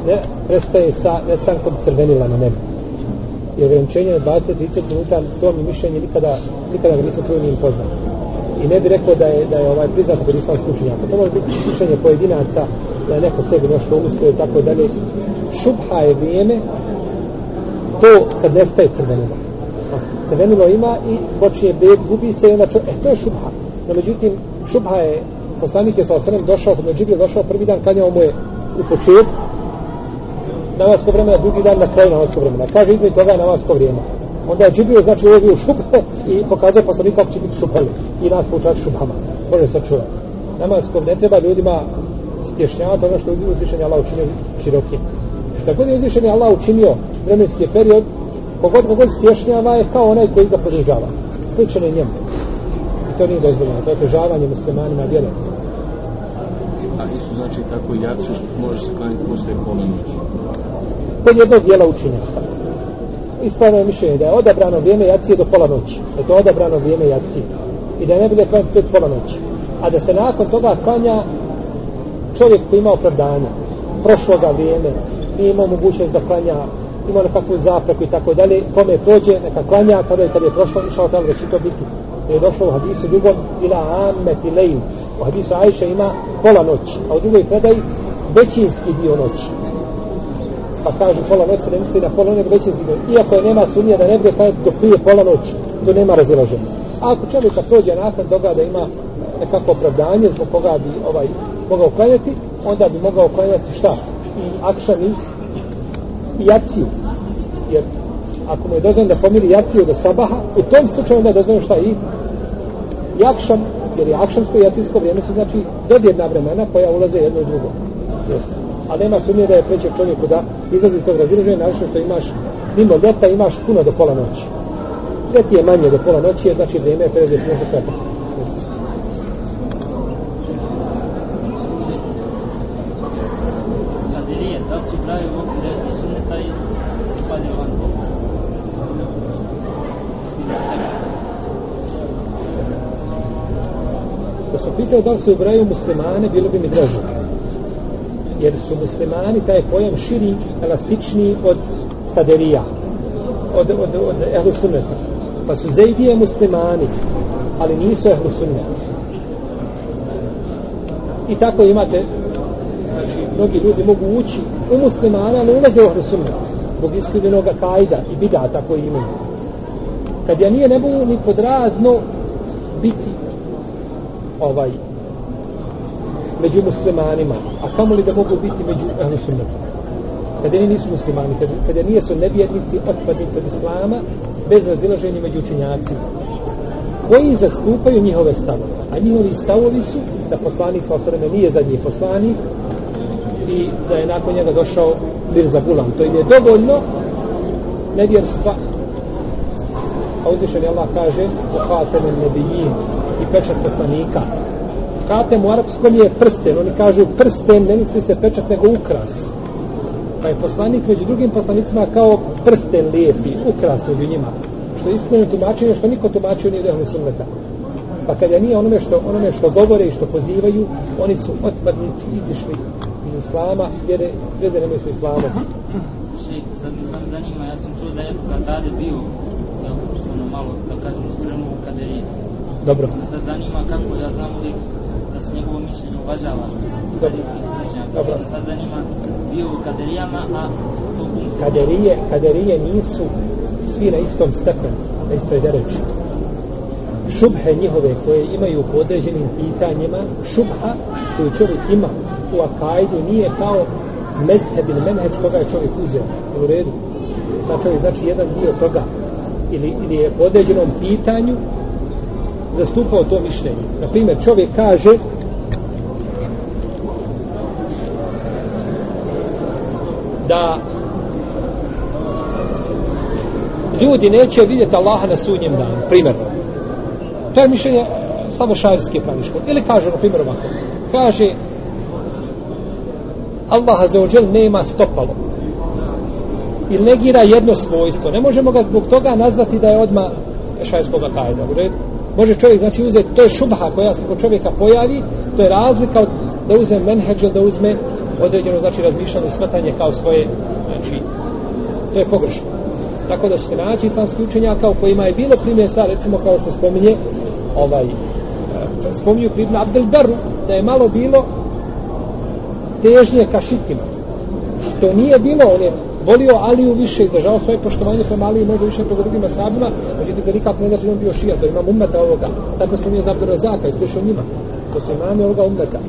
ne prestaje sa nestankom crvenila na nebu. I ograničenje na 20-30 minuta, to mi mišljenje nikada, nikada ga nisam čuo ni im poznao. I ne bi rekao da je, da je ovaj priznat kod islamskih učenjaka. To može biti mišljenje pojedinaca, da je neko sebi nešto umislio i tako dalje. Šubha je vrijeme to kad nestaje crvenilo. Crvenilo ima i počinje bed, gubi se i onda čo... E, to je šubha. No, međutim, šubha je, poslanik je sa osrem došao, kod Međibir došao prvi dan, kanjao mu je u početku, namasko vremena, drugi dan na kraju namasko vremena. Kaže između toga je namasko vrijeme. Onda je džibio, znači, uvijek u šubhe i pokazao poslanik kako će biti šubhali. I nas poučati šubhama. Može se čuva. Namasko ne treba ljudima stješnjavati ono što je uzvišenje Allah učinio širokim. Šta god je uzvišenje Allah učinio vremenski period, kogod kogod stješnjava je kao onaj koji ga podržava. Sličan je njemu. I to nije dozvoljeno. To je otežavanje muslimanima vjere. A isto znači tako jacu može se klanjati poslije pola noći. Kod jednog dijela učinjaka. Ispravno je mišljenje da je odabrano vrijeme jacije do pola noći. Da je to odabrano vrijeme jacije. I da ne bude klanjati pred pola noći. A da se nakon toga klanja čovjek koji ima opravdanje, prošloga vrijeme, nije imao mogućnost da klanja, ima nekakvu zapreku i tako dalje, kome prođe, neka klanja, kada je, kada je prošlo, išao tamo da će to biti. Jer je došlo u hadisu drugom, ila ameti lejn. U hadisu Ajša ima pola noći, a u drugoj predaji većinski dio noći. Pa kažu pola noći, ne misli na pola noći, većinski dio. Iako je nema sumnje da ne bude klanjati pa do prije pola noći, to nema razilaženja. A ako čovjeka prođe nakon toga da ima nekako opravdanje zbog koga bi ovaj mogao klanjati, onda bi mogao klanjati šta? I akšan i, i jaciju. Jer ako mu je dozvan da pomiri jaciju do sabaha, u tom slučaju onda je dozvan šta i i Jer je akšamsko i jacijsko vrijeme su znači dodjedna vremena koja ulaze jedno u drugo. Jeste. A nema sumnje da je preće čovjeku da izlazi iz tog razilaženja, naravno što imaš mimo ljeta imaš puno do pola noći. Ljeti je manje do pola noći, je znači vrijeme je period je može kada. Kadirije, da li su braju u okviru ehli sunneta i spadaju van toga? Mislim da sebe. Da su pitao da li se ubraju muslimane, bilo bi mi draže. Jer su muslimani, taj pojam širi, elastičniji od kaderija, od, od, od ehlu sunneta. Pa su zejdije muslimani, ali nisu ehlu sunneta. I tako imate, znači, mnogi ljudi mogu ući u muslimana, ali ulaze u ehlu sunneta. Zbog iskrivljenog kajda i bidata koji imaju. Kad ja nije ne mogu ni podrazno biti ovaj među muslimanima, a kamoli da mogu biti među ehlu sunnetom. Kada oni nisu muslimani, kada, kada nije su nevjernici, otpadnici od islama, bez razilaženja među učenjacima, koji zastupaju njihove stavove. A njihovi stavovi su da poslanik sa osreme nije zadnji poslanik i da je nakon njega došao Mirza Gulam. To im je dovoljno nevjerstva. A uzvišen je Allah kaže u Hatemen Nebijin i pečat poslanika. Hatem u arapskom je prsten. Oni kažu prsten, ne misli se pečat, nego ukras. Pa je poslanik među drugim poslanicima kao prsten lijepi, ukras među njima. Što je iskreno tumačenje, što niko tumačio nije dehli sunneta. Pa kada nije onome što, onome što govore i što pozivaju, oni su otpadnici izišli iz islama, jer je veze nemoj sa islamom. Šejh, sad mi sam zanima, ja sam čuo da je Katade bio, ono malo, da kažemo, skrenuo u kaderije. Dobro. Sad zanima kako, ja znam uvijek se njegovo mišljenje uvažava. Dobro. Dobro. Sad zanima, bio u kaderijama, a. Kaderije, kaderije nisu svi na istom stepenu, na istoj dereči. Šubhe njihove koje imaju po određenim pitanjima, šubha koju čovjek ima u akajdu nije kao mezheb ili menheđ koga je čovjek uzeo. U redu. Da čovjek znači jedan dio toga ili, ili je po određenom pitanju zastupao to mišljenje. Na primjer, čovjek kaže da ljudi neće vidjeti Allaha na sudnjem danu. primjerno. To je mišljenje samo šarijske praviško. Ili kaže, na primjer, ovako. Kaže, Allah za nema stopalo. I negira jedno svojstvo. Ne možemo ga zbog toga nazvati da je odma šarijskog akajda. U redu? Može čovjek, znači, uzeti, to je šubha koja se kod čovjeka pojavi, to je razlika od da uzme menheđel, da uzme određeno, znači, razmišljanje, svatanje kao svoje, znači, to je pogrešno. Tako da ćete naći islamski učenjaka u kojima je bilo primjesa, recimo kao što spominje, ovaj, e, spominju pribna Abdel Beru, da je malo bilo težnje ka šitima. Što nije bilo, on je volio Aliju više, izražao svoje poštovanje prema Aliji, mnogo više prema drugima sabima, međutim da nikako ne znači on bio šija, to imam umeta ovoga. Tako smo nije za i slušao njima. To su imame ovoga umeta.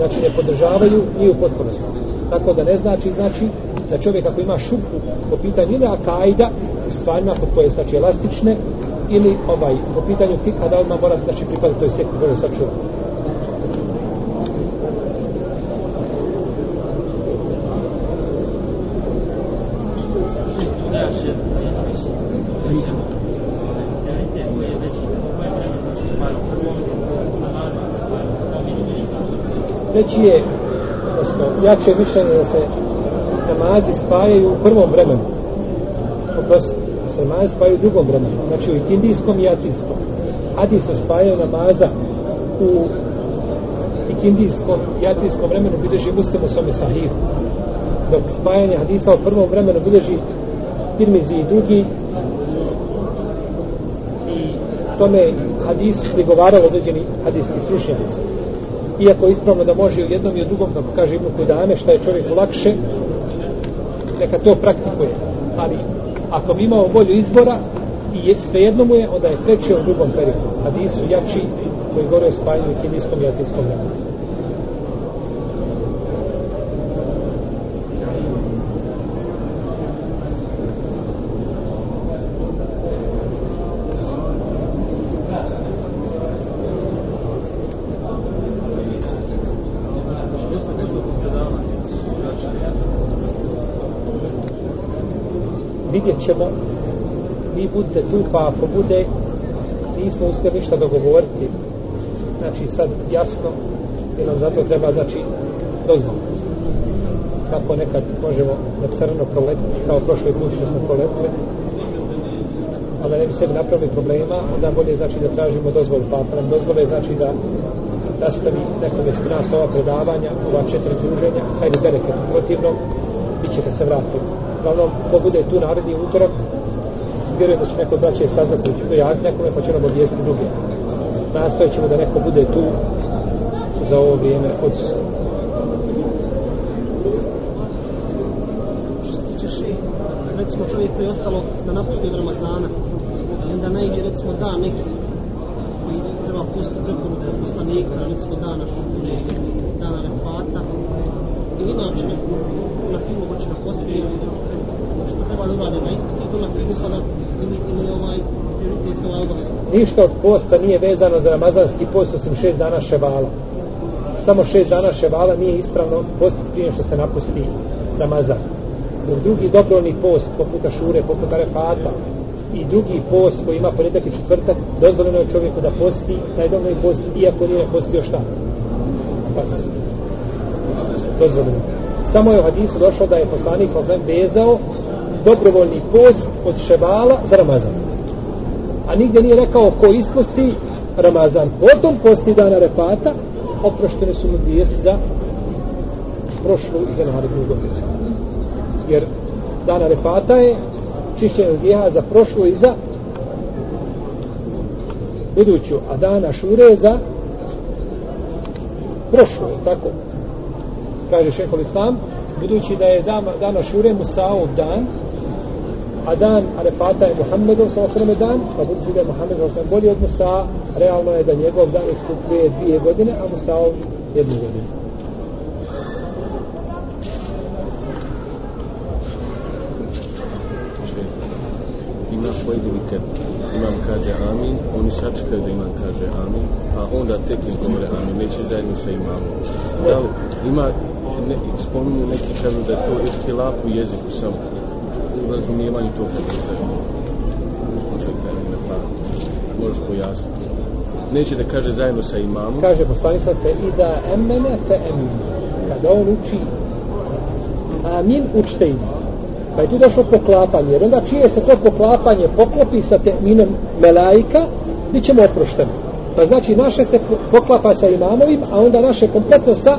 Znači ne podržavaju ni u potpunosti. Tako da ne znači, znači da čovjek ako ima šupu po pitanju ili akajda, u stvarima kod koje znači elastične, ili ovaj, po pitanju fika, da odmah mora znači pripadati toj sekti, bolje sačuvati. Veći je, odnosno, jače mišljenje da se namazi spajaju u prvom vremenu. Oprostite, da se namazi spajaju u drugom vremenu. Znači u ikindijskom i jacijskom. Hadis o spajanju namaza u ikindijskom i jacijskom vremenu bilježi muslim u svome sahihu. Dok spajanje hadisa u prvom vremenu bilježi Tirmizi i drugi i tome hadisu prigovaralo određeni hadijski slušnjaci. Iako je ispravno da može u jednom i u drugom, kako kaže Ibn Kudame, šta je čovjek lakše, neka to praktikuje. Ali ako bi imao volju izbora i svejedno mu je, onda je preče u drugom periodu. Hadisu jači koji govore o spajanju i kimijskom i jacijskom vremenu. Vidjet ćemo. Vi budete tu pa ako bude nismo uspjeli ništa dogovoriti. Znači sad jasno jer nam zato treba znači dozvol kako nekad možemo na crno proletiti kao prošle put što smo proletili ali ne bi sebi napravili problema onda bolje znači da tražimo dozvolu. pa ako nam dozvole znači da nastavi neko već nas ova predavanja ova četiri druženja hajde bereket protivno bit ćete se vratiti uglavnom ko bude tu naredni utorak vjerujem da će neko braće saznati u ja nekome pa će nam obvijesti druge. Nastojat ćemo da neko bude tu za ovo vrijeme odsustva Što se tiče šeha, recimo čovjek koji je ostalo da napusti od Ramazana, i onda najđe recimo dan neki koji treba pustiti preporuke od poslanika, recimo dana šure, dana refata, i inače neku na filmu hoće da posti, treba da urade, na ispitu, to na filmu, da ili, ovaj prioritet ovaj obavezno. ništa od posta nije vezano za ramazanski post osim šest dana ševala samo šest dana ševala nije ispravno post prije što se napusti Ramazan. Dok drugi dobrovni post, poput Ašure, poput Arefata, i drugi post koji ima ponedjeljak i četvrtak, dozvoljeno je čovjeku da posti taj dobrovni post, iako nije postio šta? Pas. Dozvoljeno. Samo je u hadisu došlo da je poslanik sa vezao dobrovoljni post od ševala za Ramazan. A nigdje nije rekao ko isposti Ramazan. Potom posti dana repata, oproštene su mu grijesi za prošlu i za narednu godinu. Jer dana repata je čišćenje grijeha za prošlu i za buduću, a dana šure je za prošlu, tako kaže šehol Islam, budući da je dan, dana šure Musaov dan, a dan Arefata je Muhammedov sa osrame dan, pa budući da je Muhammed sa osrame bolji od Musa, realno je da njegov dan iskupuje dvije godine, a Musaov jednu godinu. Ima pojedini kad imam kaže amin, oni sačekaju da imam kaže amin, a onda tek izgovore amin, neće zajedno sa imamom. Da li ima, ne, spominju neki kažu da je to ihtilaf u jeziku samo, u razumijevanju tog hadisa. Slučaj taj ne pa, možeš pojasniti. Neće da kaže zajedno sa imamom, Kaže poslanik sa te i da emene fe emin. Kada on uči amin, učite im. Pa je tu došlo poklapanje. Jer onda čije se to poklapanje poklopi sa terminom melajka, bit ćemo oprošteni. Pa znači naše se poklapa sa imamovim, a onda naše kompletno sa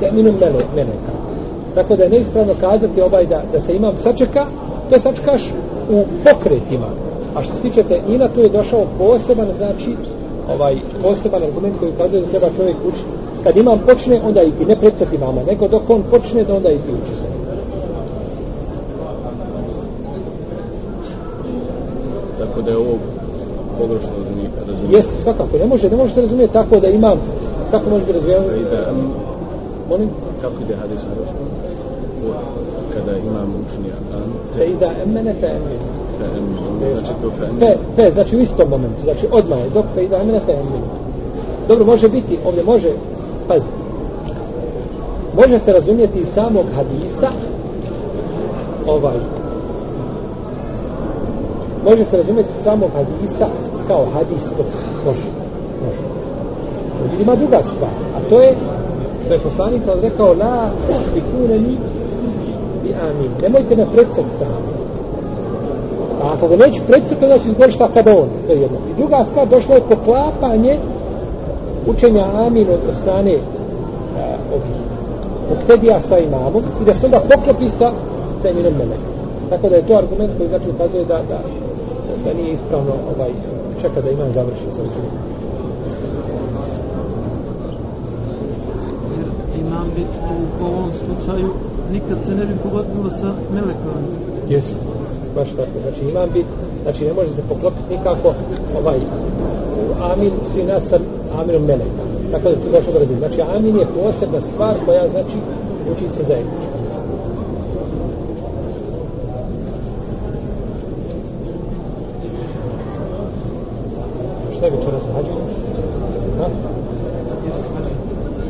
terminom melajka. Tako da je neispravno kazati ovaj da, da se imam sačeka, to sačekaš u pokretima. A što se tiče termina, tu je došao poseban, znači, ovaj poseban argument koji ukazuje da treba čovjek učiti. Kad imam počne, onda i ti, ne pred imama, nego dok on počne, da onda i ti uči se. tako da je ovo pogrešno razumije. Jeste, svakako, ne može, ne može se razumjeti tako da imam, kako može bi razumijeti? Molim? kako ide hadis na? Kada imam učenja an, Fe i da emene fe emene. znači to fe en. Fe, fe, znači u istom momentu, znači odmah je, dok fe i da emene fe emene. Dobro, može biti, ovdje može, pazi, može se razumjeti iz samog hadisa, ovaj, može se razumjeti samog hadisa kao hadis može, može. Međutim, ima druga stvar, a to je što je poslanik sam rekao la tikune ni bi amin. Nemojte me predsjeti sam A ako ga neću predsjeti, onda ću izgovoriti šta kada on. To je jedno. I druga stvar, došlo je poklapanje učenja amin od strane e, ovih muktedija sa imamom i da se onda poklopi sa terminom meleka. Tako da je to argument koji znači ukazuje da, da, da nije ispravno ovaj, čeka da imam završi sa učenjem. jer imam bi u ovom slučaju nikad se ne bi pogodilo sa melekom. Jeste. Baš tako. Znači imam bi, znači ne može se poklopiti nikako ovaj amin svi nas sa aminom meleka. Tako da tu došlo do razine. Znači amin je posebna stvar koja znači uči se zajednički. Šta je večeras hađi? Ha?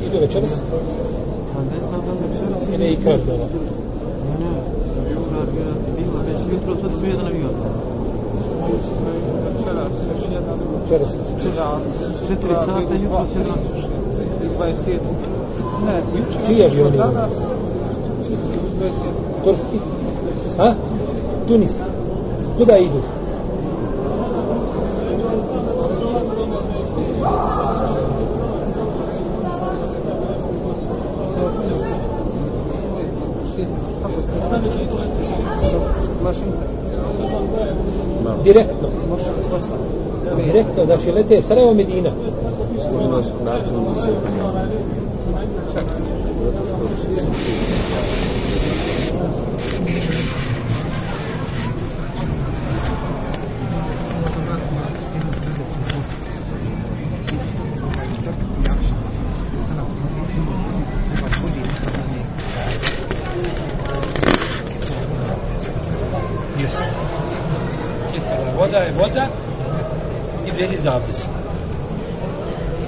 Idu večeras? Pa ne znam da li večeras Ili je ikrar dana? Ne, ne. Ikrar je bila već jutro sad ću jedan avion. Večeras još jedan. Večeras. Da. Četiri sata jutro se jedan. 27. Ne, juče. Čiji avion je? Danas. 27. Turski? A? Tunis. Kuda idu? Direktno. Direktno, znači lete Sarajevo Medina. Možda nakon zato što nisam čuo. Kisela voda je voda i vrijedi za abdest.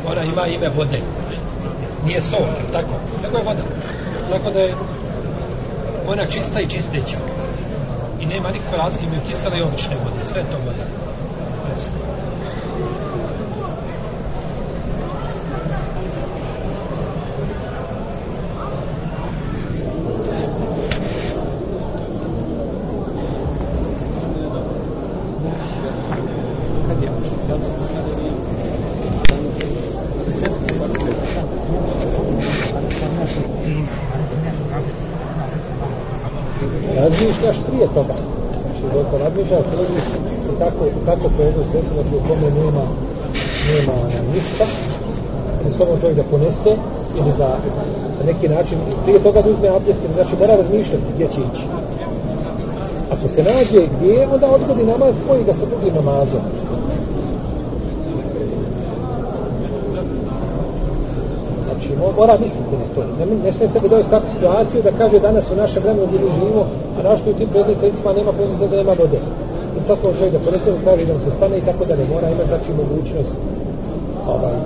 Ona ima ime vode. Nije sol, tako? Nego je voda. Tako da je ona čista i čisteća. I nema nikakve razlike među kisele i obične vode. Sve to voda. Jeste. Razmišljaš prije toga. Znači, dok razmišljaš, ulaziš u tako, u tako pojedno sredstvo, znači u kome nema, nema ono, ništa, ne s tobom čovjek da ponese, ili da na neki način, prije toga da uzme abdest, znači mora razmišljati gdje će ići. Ako se nađe gdje, onda odgodi namaz koji da se drugim namazom. Znači, mora misliti na to. Ne, ne smije sebe dovesti takvu situaciju da kaže danas u našem vremenu gdje mi živimo, a našto u tim prednicima nema prednesecima da nema vode. I sad smo čovjek da ponesemo kaže da mu se stane i tako da ne mora imati znači mogućnost ovaj,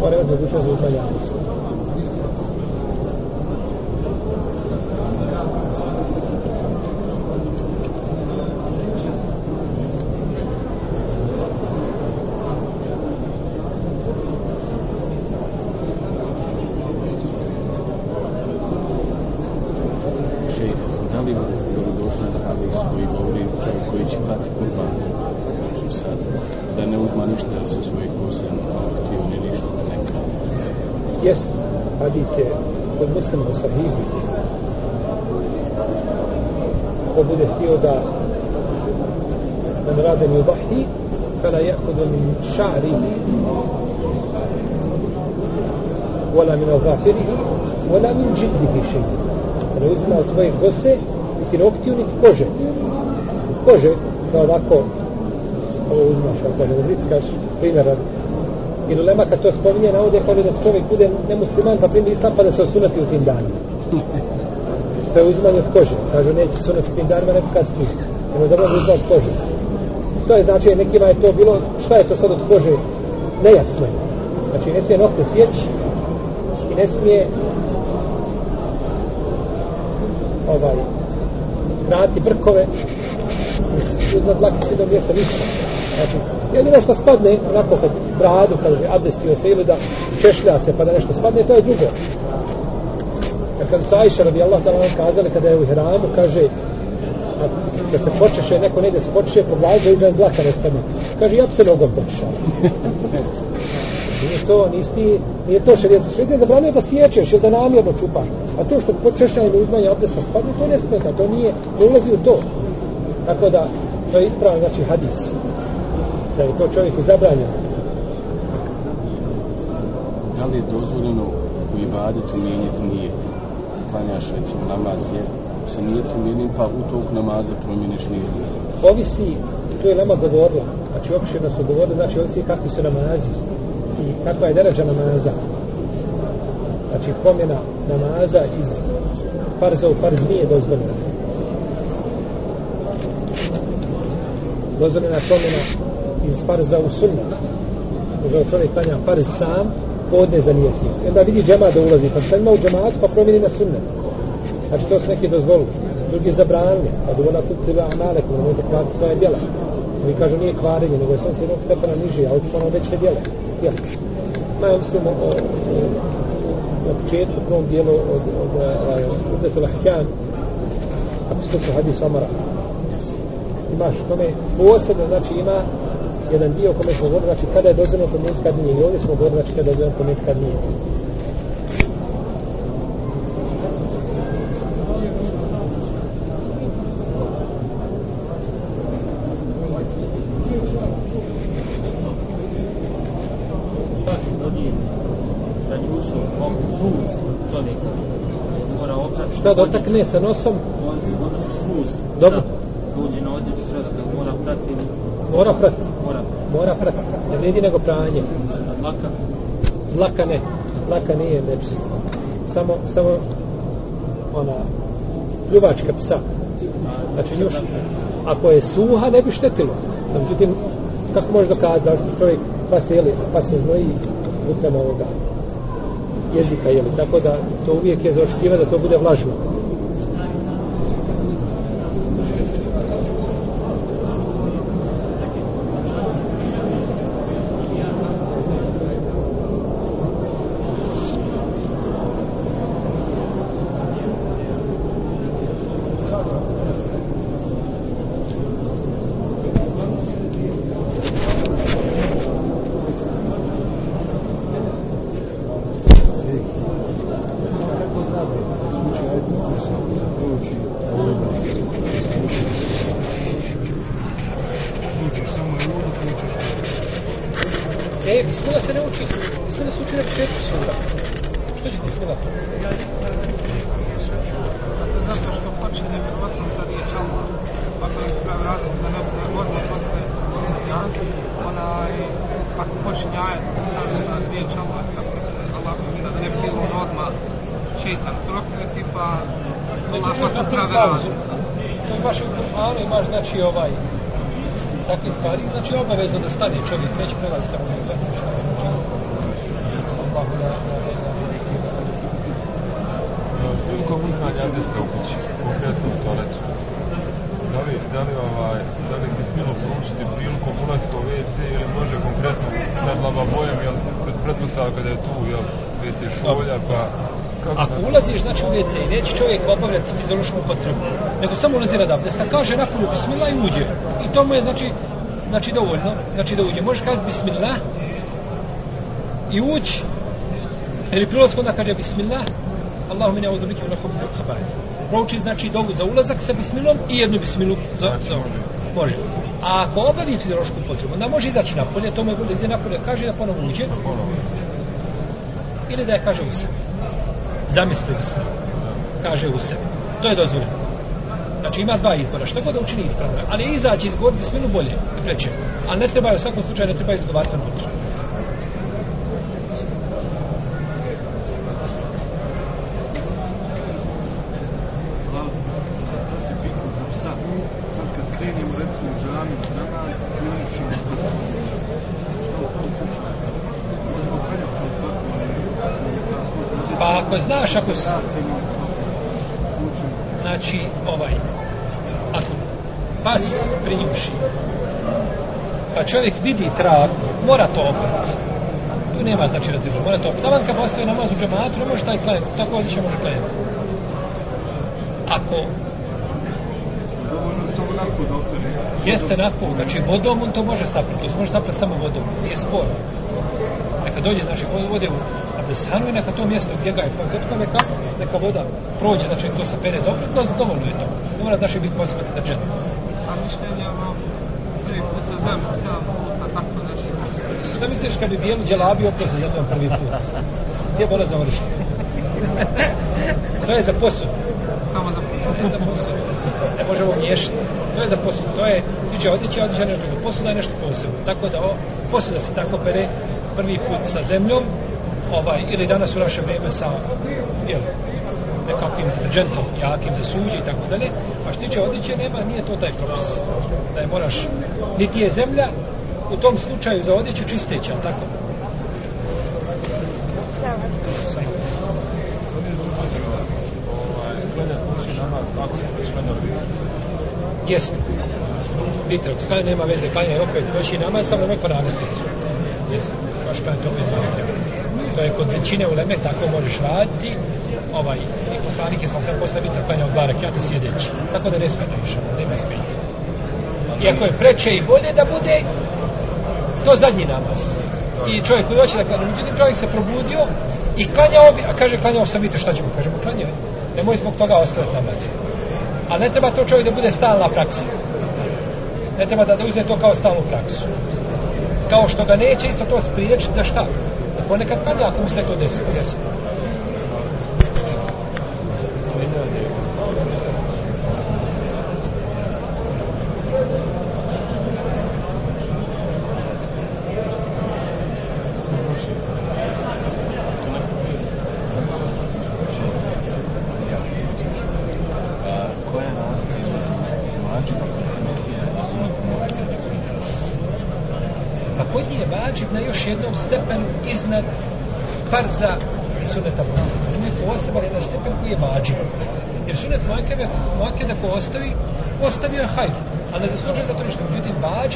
mora imati mogućnost za uzmanje abdesta. Šej, da li dobro došla na hadis koji govori čovjek koji će klati kurban, znači sad, da ne uzma ništa sa svojih kose, htio ni ništa, neka. Jest, hadis je kod muslima u sahihu. Ko bude htio da man rade mi ubahti, fala jahudu min ša'rihi, wala min azafirihi, wala min džildihi šeji. Ne uzima od svoje kose, niti noktiju, niti kože. Kože, kao ovako, ovo uzmaš, ako ne vrickaš, primjer radi. Ili lema kad to spominje, navode kaže da se čovjek bude nemusliman pa primi islam pa da se osunati u tim danima. To je uzimanje od kože. Kažu neće se sunati u tim danima nego kad stih. Nego zapravo uzima od kože. To je znači, nekima je to bilo, šta je to sad od kože? Nejasno je. Znači ne smije nokte sjeći i ne smije ovaj vrati brkove i iznad dlake sve do mjesta ništa. Znači, jedino što spadne, onako kad bradu, kad je abdestio se ili da češlja se pa da nešto spadne, to je drugo. A kad su Aisha radi Allah da vam kazali kada je u hramu, kaže a, da se počeše, neko negdje se počeše po glavu da iznad dlaka ne spadne. Kaže, ja bi se nogom počešao. Nije to, nisi ti, nije to šerijet. Šerijet je zabranio da sjećeš ili da namjerno čupaš. A to što počešljanje ili uzmanje abdesta spadne, to ne smeta, to nije, ne ulazi u to. Tako da, to je ispravan, znači, hadis. Da je to čovjeku zabranjeno. Da li je dozvoljeno u ibadetu mijenjati nijet? Klanjaš recimo namaz je sa nijetom jednim pa u tog namaza promijeniš nijet. Ovisi, to je nama govorila, znači opširno su govorili, znači ovisi kakvi su namazi i kakva je deređa namaza. Znači promjena namaza iz farza u farz nije dozvoljena. Dozvoljena je promjena iz farza u sunna. Može čovjek klanja farz sam, podne za nijetnje. I onda vidi džema da ulazi, pa šta ima u džematu, pa promijeni na sunnet. Znači to su neki dozvolili. drugi zabranili, pa da ona tu treba amale, kada nemojte kvariti svoje djela. Mi kažu nije kvarenje, nego je sam se jednog stepena niži, a očito ono veće djela. Jel? Ma ja mislim, o, e, e, na početku, prvom dijelu od, od, od od, od, ako od, slučaju hadis Omara, imaš tome posebno, znači ima jedan dio kome smo govorili, znači kada je dozvoljeno pomijeniti kad nije. I ovdje smo govorili, znači kada je dozvoljeno pomijeniti kad nije. da njušu mogu suz čovjeka mora Šta dotakne sa nosom, Dobro. dođe na odjeću čovjeka mora prati mora pratiti. mora Mora pratiti. Ne vredi nego pranje. laka Laka ne. Laka nije nečista. Samo, samo ona pljuvačka psa. Znači njuš, ako je suha, ne bi štetilo. Međutim, kako može dokazati da što čovjek pa se, jeli, pa se znoji putem ovoga jezika, jeli. Tako da to uvijek je zaočekivati da to bude vlažno. E, bismila se ne uči. Bismila se uči na početku sura. Što će bismila? Zato što počne nevjerovatno sa riječ Allah. Ako je pravi razlog da ne bude odmah posle Kristijan, onaj, ako počne ajet, kaže sa riječ Allah, tako Allah da ne bi bilo ono odmah šeitan prokleti, pa Allah Znači, pa to pravi pauzu. razlog. To imaš u Kur'anu, imaš znači ovaj takve stvari, znači obavezno da stane čovjek, neće prelaziti tamo na gledaš. Allahu la ilaha illa huwa. Prilikom uzmanja abdesta u kući, konkretno u toaletu, da li, da li, ovaj, da li bi smjelo poručiti prilikom ulaska u WC ili može konkretno pred lavabojem, jel pred pretpostavka da je tu, jel, WC šolja, pa kako Ako da- ulaziš znači u WC i neće čovjek obavljati fiziološku potrebu, nego samo ulazi rad abdesta, kaže nakon bismillah i uđe. I to mu je znači znači dovoljno, znači da uđe. Možeš kazati bismillah i ući. Ili prilazko onda kaže bismillah, Allahu a'udhu bika min al-khubuthi wal khaba'ith. Prouči znači dovu za ulazak sa bismilom i jednu bismilu za Znači, za može. može. A ako obavi fiziološku potrebu, onda može izaći napolje, to mu je bolje napolje, kaže da ponovo uđe, ili da je kaže u sebi. Zamisli se. Kaže u sebi. To je dozvoljeno. Znači ima dva izbora, što god da učini ispravno. Ali izaći iz gorbi sminu bolje, preče. A ne treba u svakom slučaju, ne treba izgovarati unutra. za psa. Sad kad krenemo recimo u džami na namaz, krenemo iz psa kuće. Šta u tom slučaju? Možemo krenati od tako, ali... Pa ako znaš, ako s- Kuće. znači ovaj ako pas prinjuši čovjek vidi trag mora to oprati tu nema znači različa mora to oprati taman kad ostaje namaz u džamatu, ne može taj klanjati tako ovdje će može klanjati ako jeste nakon znači vodom on to može saprati to se može saprati samo vodom nije spor. Neka dođe znači vode- u abdesanu i neka to mjesto gdje ga je pa neka, neka voda prođe znači to se pere dobro to dovoljno je to. Ne mora znači biti da deterđent A mišljenje ono, prvi put sa zemljom, sedam puta, tako nešto. Šta misliš kad bi bijelu djelabi opio se zemljom prvi put? Gdje mora završiti? to je za posud. Tamo za je posud. Ne možemo miješati. To je za posud. To je, tiče odjeće, odjeća nešto. Posuda je nešto posebno. Tako da o, posuda se tako pere prvi put sa zemljom, ovaj, ili danas u naše vrijeme sa, jel, nekakvim džentom jakim za suđe i tako dalje. A što tiče odjeće, nema, nije to taj propis. Da je moraš, niti je zemlja u tom slučaju za odjeću čisteća, tako? ovaj, Jeste. Vitr, skaj nema veze, klanja opet noći namaz, samo nemoj ponavljati vitr. Jeste. Baš kao je to opet To je kod većine uleme, tako možeš raditi. Ovaj, i poslanik je sam sve posle vitr klanjao dva rakijata sjedeći. Tako da ne smeta više, nema smeta. Iako je preče i bolje da bude to zadnji namaz. I čovjek koji hoće da klanja, međutim čovjek se probudio i klanjao bi, a kaže klanjao sam vidite šta ćemo? Kažemo klanjao. Nemoj zbog toga ostaviti namaz. A ne treba to čovjek da bude stalna praksa. Ne treba da, da uzme to kao stalnu praksu. Kao što ga neće isto to spriječiti da šta? Da ponekad klanja ako mu se to desi. desi. koja je razlika između vađiba i sunnata muakeda? A kod njih je vađib na još jednom stepenu iznad farza i suneta muakeda. On je poseban jedan stepen koji je vađib. Jer sunet muakeda, muakeda ko ostavi, ostavio je hajr. A ne zaslužuje za to ništa. Međutim, vađib